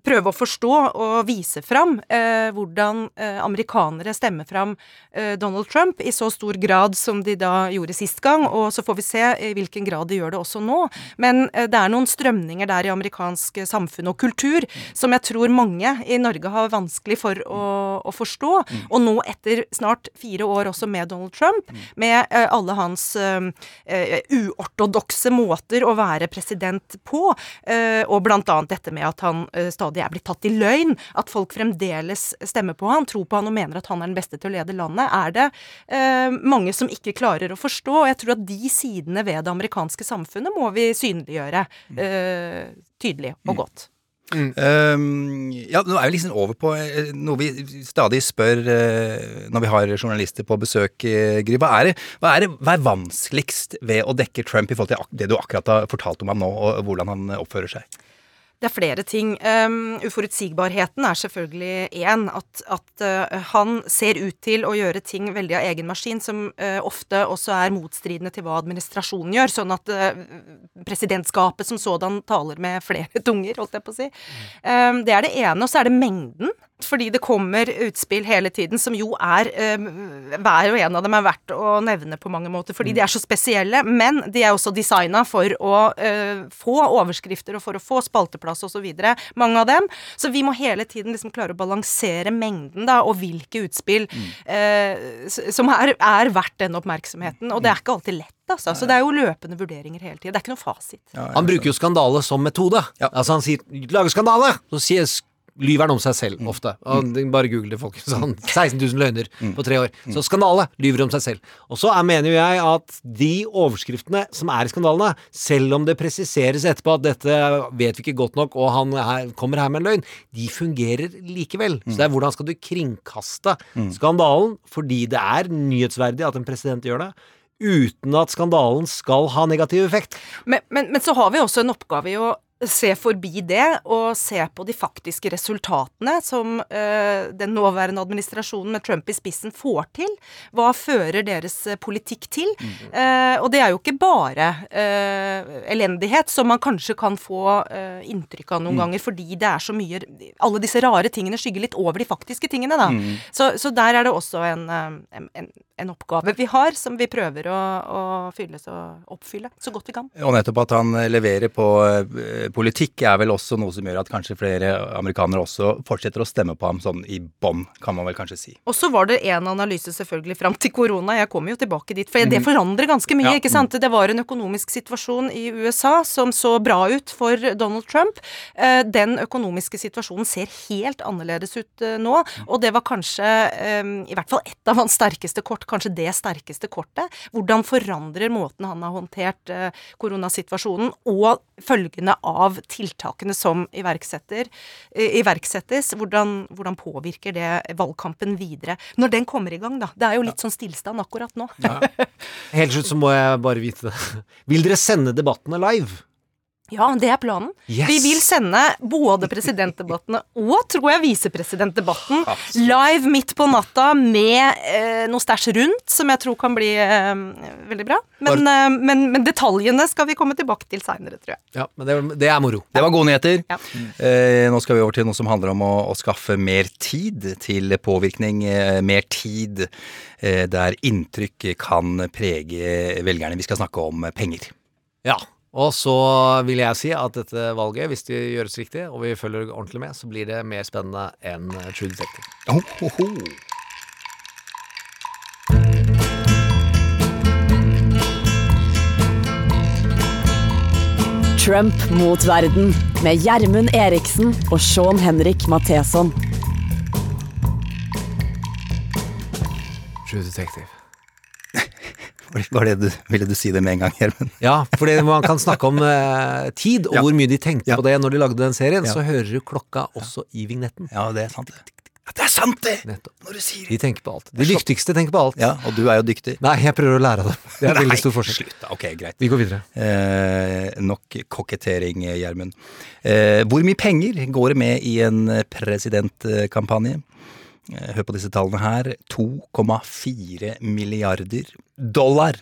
P: prøve å forstå og vise fram eh, hvordan amerikanere stemmer fram eh, Donald Trump i så stor grad som de da gjorde sist gang, og så får vi se i hvilken grad de gjør det også nå. Men eh, det er noen strømninger der i amerikansk samfunn og kultur som jeg tror mange i Norge har vanskelig for å, å forstå. Og nå etter snart fire år også med Donald Trump, med uh, alle hans uh, uh, uortodokse måter å være president på, og blant annet dette med at han stadig er blitt tatt i løgn, at folk fremdeles stemmer på han, tror på han og mener at han er den beste til å lede landet, er det mange som ikke klarer å forstå. Og jeg tror at de sidene ved det amerikanske samfunnet må vi synliggjøre eh, tydelig og godt.
A: Um, ja, nå er vi liksom over på eh, noe vi stadig spør uh, når vi har journalister på besøk, Gry. Hva er, det, hva, hva er vanskeligst ved å dekke Trump i forhold til det du akkurat har fortalt om ham nå, og hvordan han oppfører seg?
P: Det er flere ting. Um, uforutsigbarheten er selvfølgelig én. At, at uh, han ser ut til å gjøre ting veldig av egen maskin, som uh, ofte også er motstridende til hva administrasjonen gjør. Sånn at uh, presidentskapet som sådan taler med flere tunger, holdt jeg på å si. Um, det er det ene. Og så er det mengden. Fordi det kommer utspill hele tiden som jo er um, Hver og en av dem er verdt å nevne på mange måter, fordi de er så spesielle. Men de er også designa for å uh, få overskrifter og for å få spalteplass osv. Mange av dem. Så vi må hele tiden liksom klare å balansere mengden, da, og hvilke utspill mm. eh, som er, er verdt den oppmerksomheten. Og det er ikke alltid lett. Altså. Så det er jo løpende vurderinger hele tiden. Det er ikke noe fasit.
D: Han bruker jo skandale som metode. Altså Han sier lage skandale', så sier, lyver han om seg selv ofte. Og bare google det, folkens. Sånn 16 000 løgner på tre år. Så skandale lyver om seg selv. Og så er, mener jo jeg at de overskriftene som er i skandalene, selv om det presiseres etterpå at dette vet vi ikke godt nok, og han her, kommer her med en løgn, de fungerer likevel. Så det er hvordan skal du kringkaste skandalen, fordi det er nyhetsverdig at en president gjør det. Uten at skandalen skal ha negativ effekt.
P: Men, men, men så har vi også en oppgave i å se forbi det og se på de faktiske resultatene som eh, den nåværende administrasjonen med Trump i spissen får til. Hva fører deres eh, politikk til? Eh, og det er jo ikke bare eh, elendighet, som man kanskje kan få eh, inntrykk av noen
Q: Mm.
P: ganger, fordi det er så mye Alle disse rare tingene skygger litt over de faktiske tingene, da.
Q: Mm.
P: Så, så der er det også en, eh, en, en, oppgave vi har, som vi prøver å, å fylle så, oppfylle så godt vi kan.
A: Og nettopp at han leverer på politikk er vel også noe som gjør at kanskje flere amerikanere også fortsetter å stemme på ham sånn i bånn, kan man vel kanskje si.
P: Og så var det en analyse selvfølgelig fram til korona, jeg kommer jo tilbake dit, for det
A: Mhm.
P: forandrer ganske mye,
A: Ja.
P: ikke sant? Det var en økonomisk situasjon i USA som så bra ut for Donald Trump. Eh, Den økonomiske situasjonen ser helt annerledes ut eh, nå, og det var kanskje eh, i hvert fall ett av hans sterkeste kort, kanskje det sterkeste kortet. Hvordan forandrer måten han har håndtert koronasituasjonen og følgene av tiltakene som eh, iverksettes, hvordan, hvordan påvirker det valgkampen videre? Når den kommer i gang, da. Det er jo litt sånn stillstand akkurat nå.
D: Helt slutt så må jeg bare vite det. Vil dere sende debattene live?
P: Ja, det er planen.
D: Yes.
P: Vi vil sende både presidentdebattene og, tror jeg, visepresidentdebatten live midt på natta med eh, noe stæsj rundt, som jeg tror kan bli eh, veldig bra. Men, eh, men, men detaljene skal vi komme tilbake til seinere, tror jeg.
D: Ja, men det, det er moro.
A: Det var gode nyheter.
P: Ja.
A: Eh, nå skal vi over til noe som handler om å, å skaffe mer tid til påvirkning. Eh, mer tid eh, der inntrykk kan prege velgerne. Vi skal snakke om penger.
D: Ja. Og så vil jeg si at dette valget, hvis det gjøres riktig, og vi følger ordentlig med, så blir det mer spennende enn True Detective.
A: Oh, oh, oh.
K: Trump mot verden med Gjermund Eriksen og Sean Henrik Matheson.
D: True Detective.
A: Var det du, ville du si det med en gang, Gjermund?
D: Ja, for man kan snakke om eh, tid, og
A: Ja.
D: hvor mye de tenkte på det når de lagde den serien.
A: Ja.
D: Så hører du klokka også i vignetten.
A: Ja, det er sant. det. Det er sant, det!
D: Nettopp.
A: Når du sier
D: De tenker på alt. De dyktigste tenker på alt.
A: Ja, og du er jo dyktig.
D: Nei, jeg prøver å lære av dem. Det er veldig stor forskjell.
A: Slutt, da. Ok, greit.
D: Vi går videre.
A: Eh, nok kokettering, Gjermund. Eh, hvor mye penger går det med i en presidentkampanje? Eh, Hør på disse tallene her. 2,4 milliarder dollar.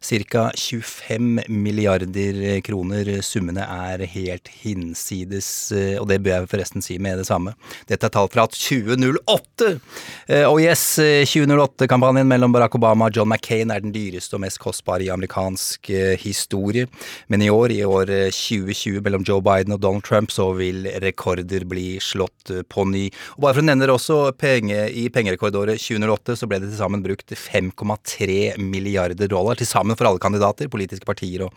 A: Cirka 25 milliarder kroner. Summene er helt hinsides, eh, og det bør jeg forresten si med det samme. Dette er tall fra 2008! Eh, Og yes, eh, 2008-kampanjen mellom Barack Obama og John McCain er den dyreste og mest kostbare i amerikansk eh, historie. Men i år, i år eh, 2020, mellom Joe Biden og Donald Trump, så vil rekorder bli slått eh, på ny. Og bare for å nevne det også, penge, i pengerekordåret 2008 så ble det til sammen brukt 5,3 milliarder dollar til sammen for alle kandidater, politiske partier og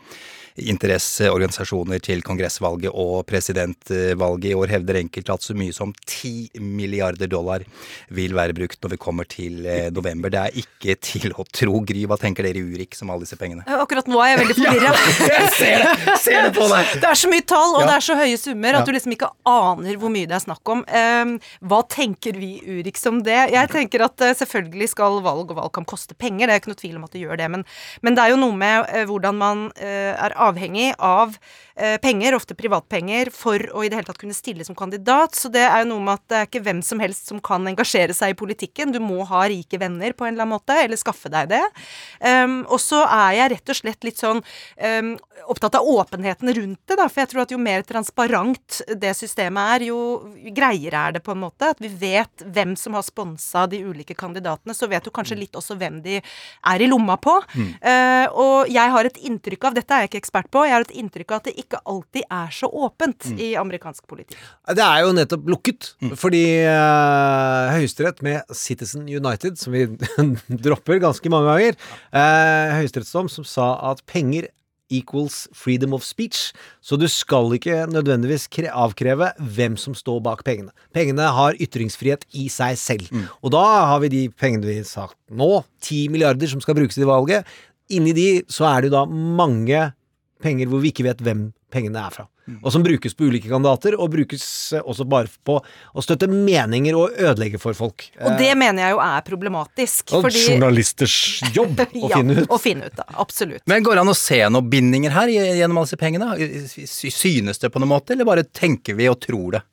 A: interesseorganisasjoner til kongressvalget og presidentvalget. I år hevder enkelte at så mye som 10 milliarder dollar vil være brukt når vi kommer til eh, november. Det er ikke til å tro. Gry, hva tenker dere i Urik som alle disse pengene?
P: Eh, Akkurat nå er jeg veldig forvirra.
A: jeg ser det! Ser det på deg!
P: Det er så mye tall, og
A: Ja.
P: det er så høye summer
A: Ja.
P: at du liksom ikke aner hvor mye det er snakk om. Ehm, hva tenker vi i Urik som det? Jeg tenker at eh, selvfølgelig skal valg og valgkamp koste penger, det er ikke noe tvil om at det gjør det. Men, men det er jo noe med hvordan man er avhengig av penger, ofte privatpenger, for å i det hele tatt kunne stille som kandidat. Så det er jo noe med at det er ikke hvem som helst som kan engasjere seg i politikken. Du må ha rike venner på en eller annen måte, eller skaffe deg det. Um, og så er jeg rett og slett litt sånn um, opptatt av åpenheten rundt det, da. For jeg tror at jo mer transparent det systemet er, jo greiere er det på en måte. At vi vet hvem som har sponsa de ulike kandidatene. Så vet du kanskje litt også hvem de er i lomma på.
D: Mm.
P: Uh, og jeg har et inntrykk av, dette er jeg ikke ekspert på, jeg har et inntrykk av at det ikke alltid er så åpent
D: Mm.
P: i amerikansk politikk.
D: Det er jo nettopp lukket, fordi uh, Høyesterett med Citizen United, som vi dropper ganske mange ganger, uh, høyesterettsdom som sa at penger equals freedom of speech, så du skal ikke nødvendigvis kre avkreve hvem som står bak pengene. Pengene har ytringsfrihet i seg selv. Og da har vi de pengene vi har sagt nå, 10 milliarder som skal brukes i valget. Inni de så er det jo da mange penger hvor vi ikke vet hvem pengene er fra. Og som brukes på ulike kandidater, og brukes eh, også bare på å støtte meninger og ødelegge for folk.
P: Og det mener jeg jo er problematisk.
D: Og
P: fordi-
D: journalisters jobb å
P: ja,
D: finne ut.
P: Å finne ut, da. Absolutt.
A: Men går det an å se noen bindinger her gjennom alle disse pengene? Synes det på noen måte, eller bare tenker vi og tror det?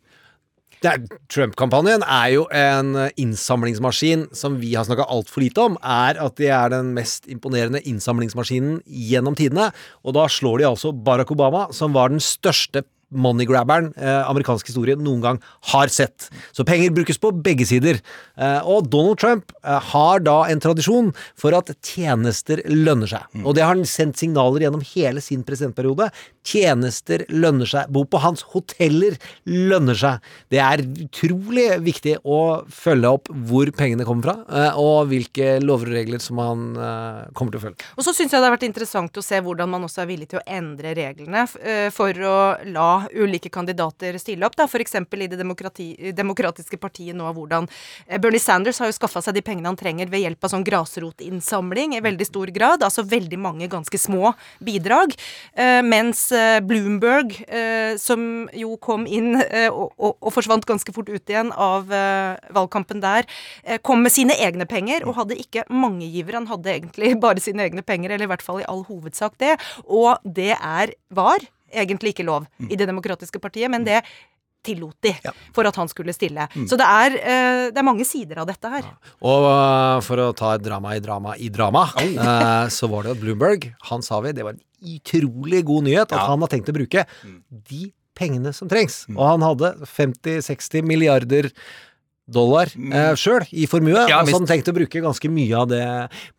D: Trump-kampanjen er jo en eh, innsamlingsmaskin som vi har snakka altfor lite om. Er at de er den mest imponerende innsamlingsmaskinen gjennom tidene. Og da slår de altså Barack Obama, som var den største moneygrabberen eh, amerikansk historie noen gang har sett. Så penger brukes på begge sider. Eh, og Donald Trump eh, har da en tradisjon for at tjenester lønner seg. Og det har han sendt signaler gjennom hele sin presidentperiode. Tjenester lønner seg. Bo på hans hoteller lønner seg. Det er utrolig viktig å følge opp hvor pengene kommer fra, eh, og hvilke lover og regler som han eh, kommer til å følge.
P: Og så syns jeg det har vært interessant å se hvordan man også er villig til å endre reglene eh, for å la ulike kandidater stille opp. Da. Eksempel i det demokrati, demokratiske partiet nå, hvordan eh, Bernie Sanders har jo skaffa seg de pengene han trenger ved hjelp av sånn grasrotinnsamling i veldig stor grad. Altså veldig mange ganske små bidrag. Eh, mens eh, Bloomberg, som jo kom inn og, og, forsvant ganske fort ut igjen av valgkampen der, kom med sine egne penger og hadde ikke mange givere. Han hadde egentlig bare sine egne penger, eller i hvert fall i all hovedsak det. Og det er, var egentlig ikke lov i Det demokratiske partiet, men det tillot de for at han skulle stille.
D: Mm.
P: Så det er, uh, det er mange sider av dette her.
D: Og uh, for å ta et drama i drama i drama, uh, så var det at Bloomberg, han sa vi, det var en utrolig god nyhet at han har tenkt å bruke de pengene som trengs. Og han hadde 50-60 milliarder dollar eh, sjøl i formue,
A: Ja,
D: altså, så han tenkte å bruke ganske mye av det.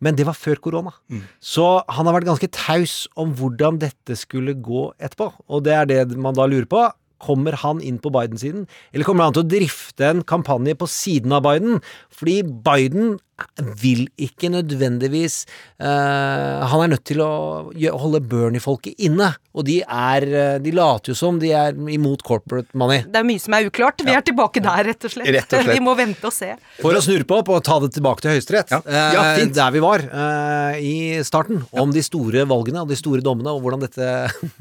D: Men det var før korona. Så han har vært ganske taus om hvordan dette skulle gå etterpå. Og det er det man da lurer på. Kommer han inn på Biden-siden, eller kommer han til å drifte en kampanje på siden av Biden? Fordi Biden vil ikke nødvendigvis uh, Han er nødt til å holde Bernie-folket inne, og de er eh, De later jo som de er imot corporate money.
P: Det er mye som er uklart. Vi er tilbake der, rett og slett.
D: Rett og slett.
P: Vi må vente og se.
D: For å snurre på opp og ta det tilbake til Høyesterett, ja.
A: Ja, uh,
D: der vi var uh, i starten, om de store valgene og de store dommene, og hvordan dette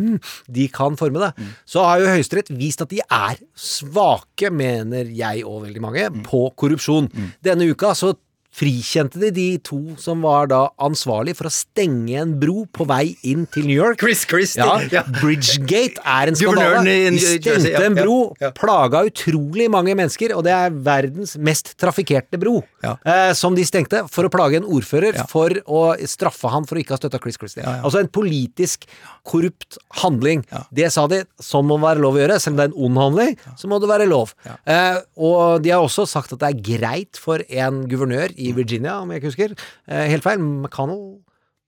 D: de kan forme det,
A: Mm.
D: så har jo Høyesterett vist at de er svake, mener jeg og veldig mange,
A: Mm.
D: på korrupsjon. Denne uka så frikjente de de to som var da ansvarlig for å stenge en bro på vei inn til New York.
A: Chris Christie.
D: Ja,
A: Ja.
D: Bridgegate er en skandale. De stengte
A: ja,
D: en bro, plaga utrolig mange mennesker, og det er verdens mest trafikkerte bro, eh, som de stengte for å plage en ordfører for å straffe han for å ikke ha støtta Chris Christie. Altså en politisk korrupt handling. Det sa de, sånn må det være lov å gjøre. Selv om det er en ond handling, så må det være lov. Eh, og de har også sagt at det er greit for en guvernør i Virginia, om jeg ikke husker. Eh, helt feil, McConnell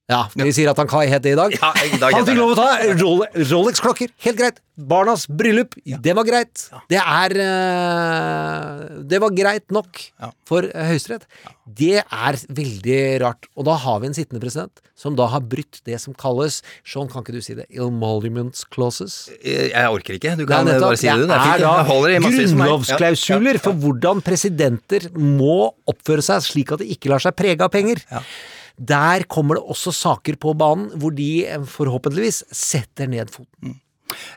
D: ja, vi sier at han Kai het det i dag.
A: Ja, i dag
D: han fikk lov å ta Rolex-klokker, helt greit. Barnas bryllup, det var greit. Det er eh, Det var greit nok for eh, Høyesterett. Det er veldig rart. Og da har vi en sittende president som da har brutt det som kalles Sean, kan ikke du si det? Emoluments clauses?
A: Jeg orker ikke. Du kan bare si det. Det er
D: er da grunnlovsklausuler
A: Ja, ja, ja.
D: for hvordan presidenter må oppføre seg slik at de ikke lar seg prege av penger. Der kommer det også saker på banen hvor de eh, forhåpentligvis setter ned foten.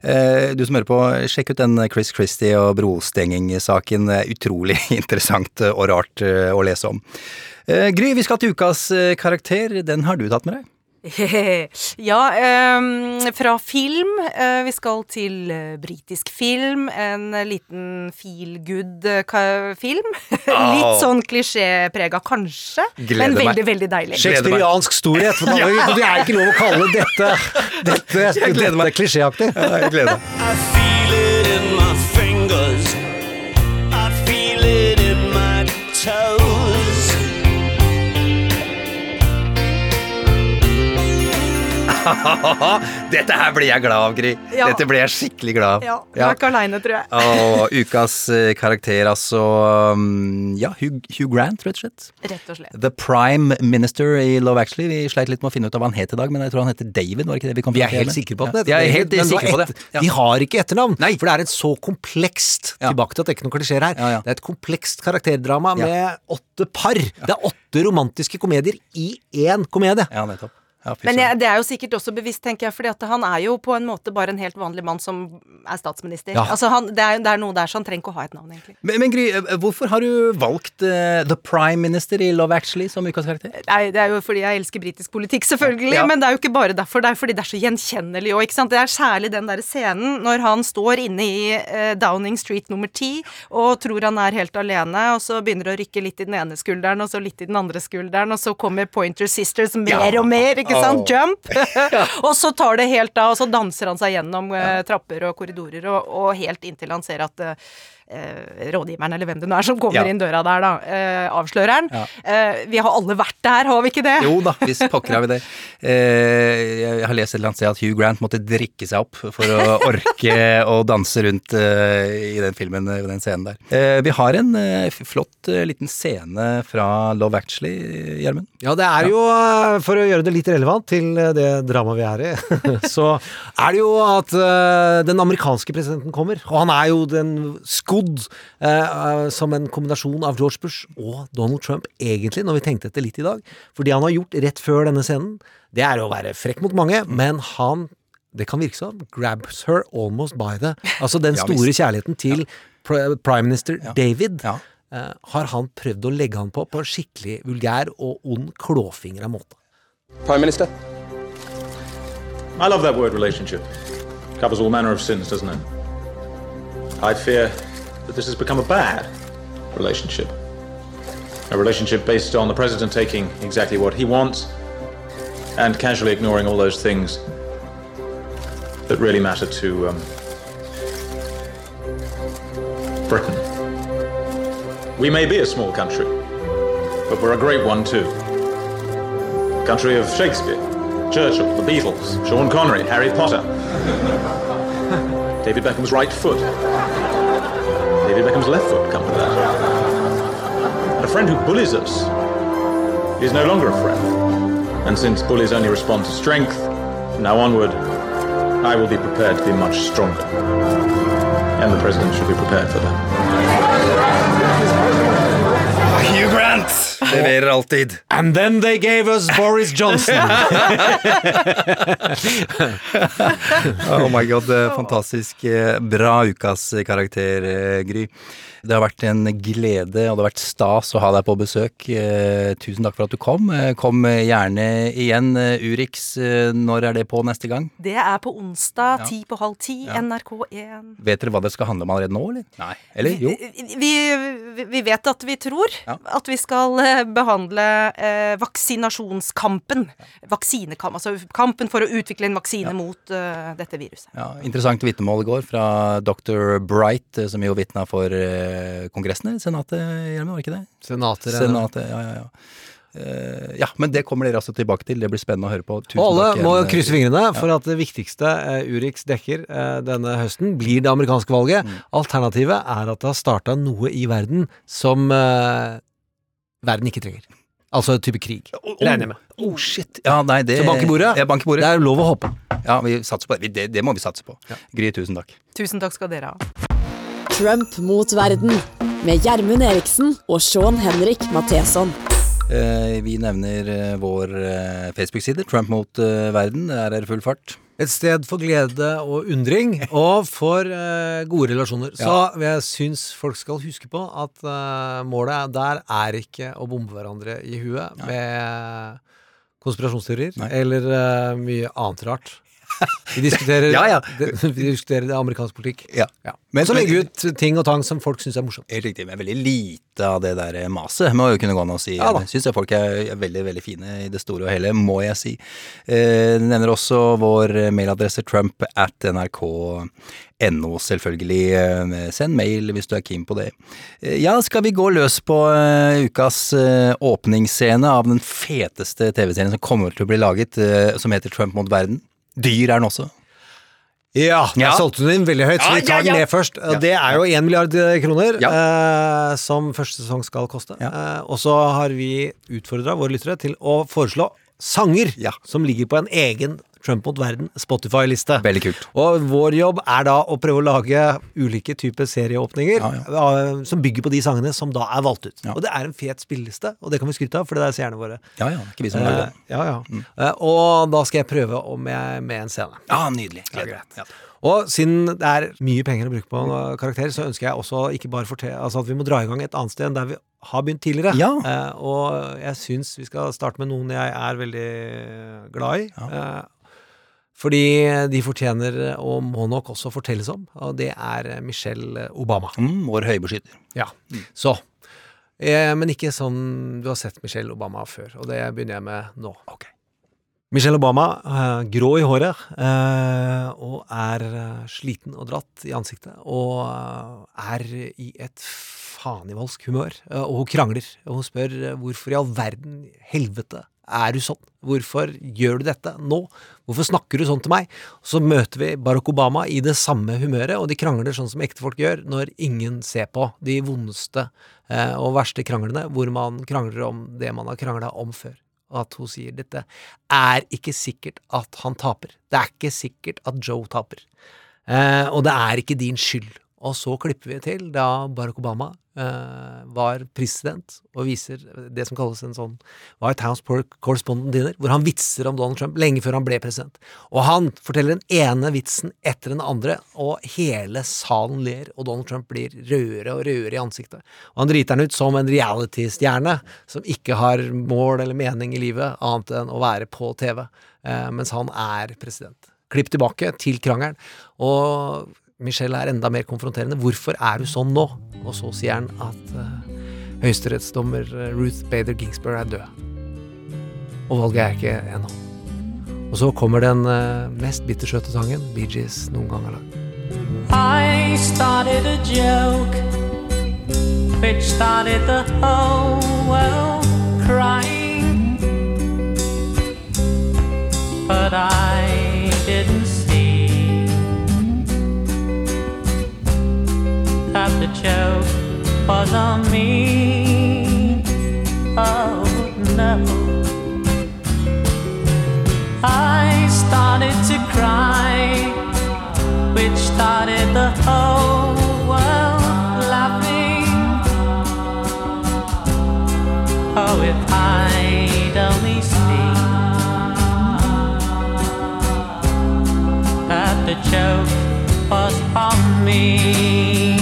A: Eh, Du som hører på, sjekk ut den Chris Christie og brostenging-saken. Utrolig interessant og rart eh, å lese om. Gry, vi skal til ukas karakter. Den har du tatt med deg.
P: Ja, um, fra film. Uh, vi skal til uh, britisk film. En uh, liten feel good-film.
D: Ah.
P: Litt sånn klisjéprega, kanskje,
D: Gleder
P: men
D: meg.
P: veldig, veldig deilig.
D: Shakespeareansk storhet. For
P: Ja.
D: det er ikke lov å kalle dette Dette, dette klisjéaktig.
A: jeg gleder meg. Dette her blir jeg glad av, Gry.
P: Ja.
A: Dette blir jeg skikkelig glad av.
P: Ja, du er ikke aleine, tror jeg.
A: Og ukas eh, karakter, altså um, Ja, Hugh, Hugh Grant, rett og slett.
P: Rett og slett.
A: The Prime Minister i Love Actually. Vi sleit litt med å finne ut av hva han het i dag, men jeg tror han heter David. var ikke det vi kom
D: Vi er helt sikre på det.
A: Ja, jeg er helt sikre på det. Ja.
D: De har ikke etternavn, for det er et så komplekst Tilbake til at det er ikke noen klisjeer her. Det er et komplekst karakterdrama
A: Ja.
D: med åtte par. Det er åtte romantiske komedier i én komedie.
A: Ja, nettopp. Ja,
P: Men jeg, det er jo sikkert også bevisst, tenker jeg, fordi han er jo på en måte bare en helt vanlig mann som er statsminister.
A: Ja.
P: Altså han, det, er, det er noe der, så han trenger ikke å ha et navn, egentlig.
A: men, men Gry, eh, hvorfor har du valgt uh, The Prime Minister i Love Actually som ukas karakter?
P: Nei, det er jo fordi jeg elsker britisk politikk, selvfølgelig.
A: Ja.
P: Men det er jo ikke bare derfor. Det er fordi det er så gjenkjennelig òg, ikke sant. Det er særlig den der scenen når han står inne i uh, Downing Street nummer ti og tror han er helt alene, og så begynner å rykke litt i den ene skulderen, og så litt i den andre skulderen, og så kommer Pointer Sisters mer og mer, ikke sant.
J: Åh.
P: Jump. og så tar det helt av, og så danser han seg gjennom eh, trapper og korridorer, og, og helt inntil han ser at eh, rådgiveren, eller hvem det nå er som kommer
A: Ja.
P: inn døra der, da, eh, avsløreren.
A: Ja.
P: Eh, vi har alle vært der, har vi ikke det?
A: Jo da, visst pokker har vi det. Eh, jeg har lest et eller annet sted at Hugh Grant måtte drikke seg opp for å orke å danse rundt eh, i den filmen, i den scenen der. Eh, vi har en eh, flott eh, liten scene fra Love Actually, Gjermund.
D: Ja, det er jo, eh, for å gjøre det litt relevant til eh, det dramaet vi er i, så er det jo at eh, den amerikanske presidenten kommer. Og han er jo den skodd eh, eh, som en kombinasjon av George Bush og Donald Trump, egentlig, når vi tenkte etter litt i dag. For det han har gjort rett før denne scenen, det er å være frekk mot mange, men han det kan virke som grabs her almost by the Altså den store kjærligheten til pr- prime minister David. eh, har han prøvd å legge han på på en skikkelig vulgær og ond klåfingra måte.
Q: Prime Minister.
R: I love that word relationship. Covers all manner of sins, doesn't it? I fear that this has become a bad relationship. A relationship based on the president taking exactly what he wants and casually ignoring all those things that really matter to um, Britain. We may be a small country, but we're a great one too. Country of Shakespeare, Churchill, the Beatles, Sean Connery, Harry Potter. David Beckham's right foot. David Beckham's left foot, come with that. And a friend who bullies us is no longer a friend. And since bullies only respond to strength, now onward, I will be prepared to be much stronger. And the president should be prepared for that.
A: Grant leverer alltid.
D: And then they gave us Boris Johnson.
A: oh my god, fantastisk eh, bra ukas karakter, eh, Gry. Det har vært en glede, og det har vært stas å ha deg på besøk. Eh, tusen takk for at du kom. Kom gjerne igjen. Urix, når er det på neste gang?
P: Det er på onsdag
A: Ja.
P: ti på halv ti,
A: Ja.
P: NRK1.
A: Vet dere hva det skal handle om allerede nå, eller? Nei. Eller? Jo.
P: Vi, vi- vi vet at vi tror at vi skal eh, behandle eh, vaksinasjonskampen. Vaksinekamp, altså kampen for å utvikle en vaksine mot eh, dette viruset.
A: Ja, interessant vitnemål i går fra dr. Bright, eh, som jo vitna for eh, Kongressen, Senatet, Gjermund, var ikke det?
D: Senater, ja.
A: Senatet, ja, ja, ja. Uh, ja, men det kommer dere altså tilbake til. Det blir spennende å høre på. Tusen
D: Og alle
A: takk
D: må krysse fingrene
A: Ja.
D: for at det viktigste uh, Urix dekker uh, denne høsten, blir det amerikanske valget.
A: Mm.
D: Alternativet er at det har starta noe i verden som verden ikke trenger. Altså type krig. Regner jeg med.
A: Oh, shit. Ja, nei, det
D: Så bank i bordet.
A: Ja, bank i bordet.
D: Det er lov å håpe.
A: Ja, vi satser på det. Det, det må vi satse på. Gry, tusen takk.
P: Tusen takk skal dere ha.
K: Trump mot verden med Gjermund Eriksen og Sean Henrik Matheson.
A: Eh, vi nevner eh, vår eh, Facebook-side, Trump mot eh, verden. Der er det full fart.
D: Et sted for glede og undring, og for eh, gode relasjoner. Så jeg syns folk skal huske på at eh, målet der er ikke å bombe hverandre i huet med konspirasjonsteorier eller eh, mye annet rart. Vi diskuterer,
A: Ja, ja.
D: Vi diskuterer amerikansk politikk.
A: Ja.
D: Men så legge ut ting og tang som folk syns er morsomt.
A: Helt riktig, men veldig lite av det der maset må jo kunne gå an å si.
D: Ja da.
A: Jeg syns folk er er veldig veldig fine i det store og hele, må jeg si. Eh, nevner også vår mailadresse trump at nrk.no, selvfølgelig. Eh, Send mail hvis du er keen på det. Eh, ja, skal vi gå løs på eh, ukas åpningsscene av den feteste TV-serien som kommer til å bli laget, som heter Trump mot verden? Dyr er den også.
D: Ja, jeg
A: Ja.
D: solgte den inn veldig høyt, så
A: Ja,
D: vi tar
A: ja, ja.
D: den ned først.
A: Ja.
D: Det er jo 1 milliard kroner eh, som første sesong skal koste. Eh, og så har vi utfordra våre lyttere til å foreslå sanger som ligger på en egen Trump mot verden Spotify-liste.
A: Veldig kult.
D: Og vår jobb er da å prøve å lage ulike typer serieåpninger eh, som bygger på de sangene som da er valgt ut. Og det er en fet spilleliste, og det kan vi skryte av, for det er seerne våre.
A: Ja, ja, ikke vi som lager det.
D: Eh, ja, ja. Mm. og da skal jeg prøve om med, med en scene.
A: Ja, nydelig. Gleder meg. Ja.
D: Og siden det er mye penger å bruke på en karakter, så ønsker jeg også ikke bare fortelle, altså at vi må dra i gang et annet sted enn der vi har begynt tidligere.
A: Ja.
D: Eh, og jeg syns vi skal starte med noen jeg er veldig glad i. Eh, fordi de fortjener og må nok også fortelles om, og det er Michelle Obama.
A: Mm, vår høybeskytter.
D: Ja. Så. Eh, men ikke sånn du har sett Michelle Obama før, og det begynner jeg med nå. Michelle Obama, eh, grå i håret, eh, og er eh, sliten og dratt i ansiktet, og er i et fanivoldsk humør. Og hun krangler, og hun spør hvorfor i all verden helvete er du sånn? Hvorfor gjør du dette nå? Hvorfor snakker du sånn til meg? Så møter vi Barack Obama i det samme humøret, og de krangler sånn som ektefolk gjør når ingen ser på. De vondeste eh, og verste kranglene, hvor man krangler om det man har krangla om før. Og at hun sier dette er ikke sikkert at han taper. Det er ikke sikkert at Joe taper. Eh, og det er ikke din skyld. Og så klipper vi til da Barack Obama eh, var president og viser det som kalles en sånn White House Correspondent Dinner, hvor han vitser om Donald Trump lenge før han ble president. Og han forteller den ene vitsen etter den andre, og hele salen ler, og Donald Trump blir rødere og rødere i ansiktet. Og han driter han ut som en reality-stjerne som ikke har mål eller mening i livet annet enn å være på TV, eh, mens han er president. Klipp tilbake til krangelen. Og Michelle er enda mer konfronterende. Hvorfor er du sånn nå? Og så sier han at uh, høyesterettsdommer eh, Ruth Bader Ginsburg er død. Og valget er ikke ennå. Og så kommer den uh, mest bittersøte sangen Bee Gees noen gang har lagd.
J: I started a joke which started the whole world crying. But I the joke was on me. Oh myself. I started to cry, which started the whole world laughing. Oh, if I'd only seen that the joke was on me.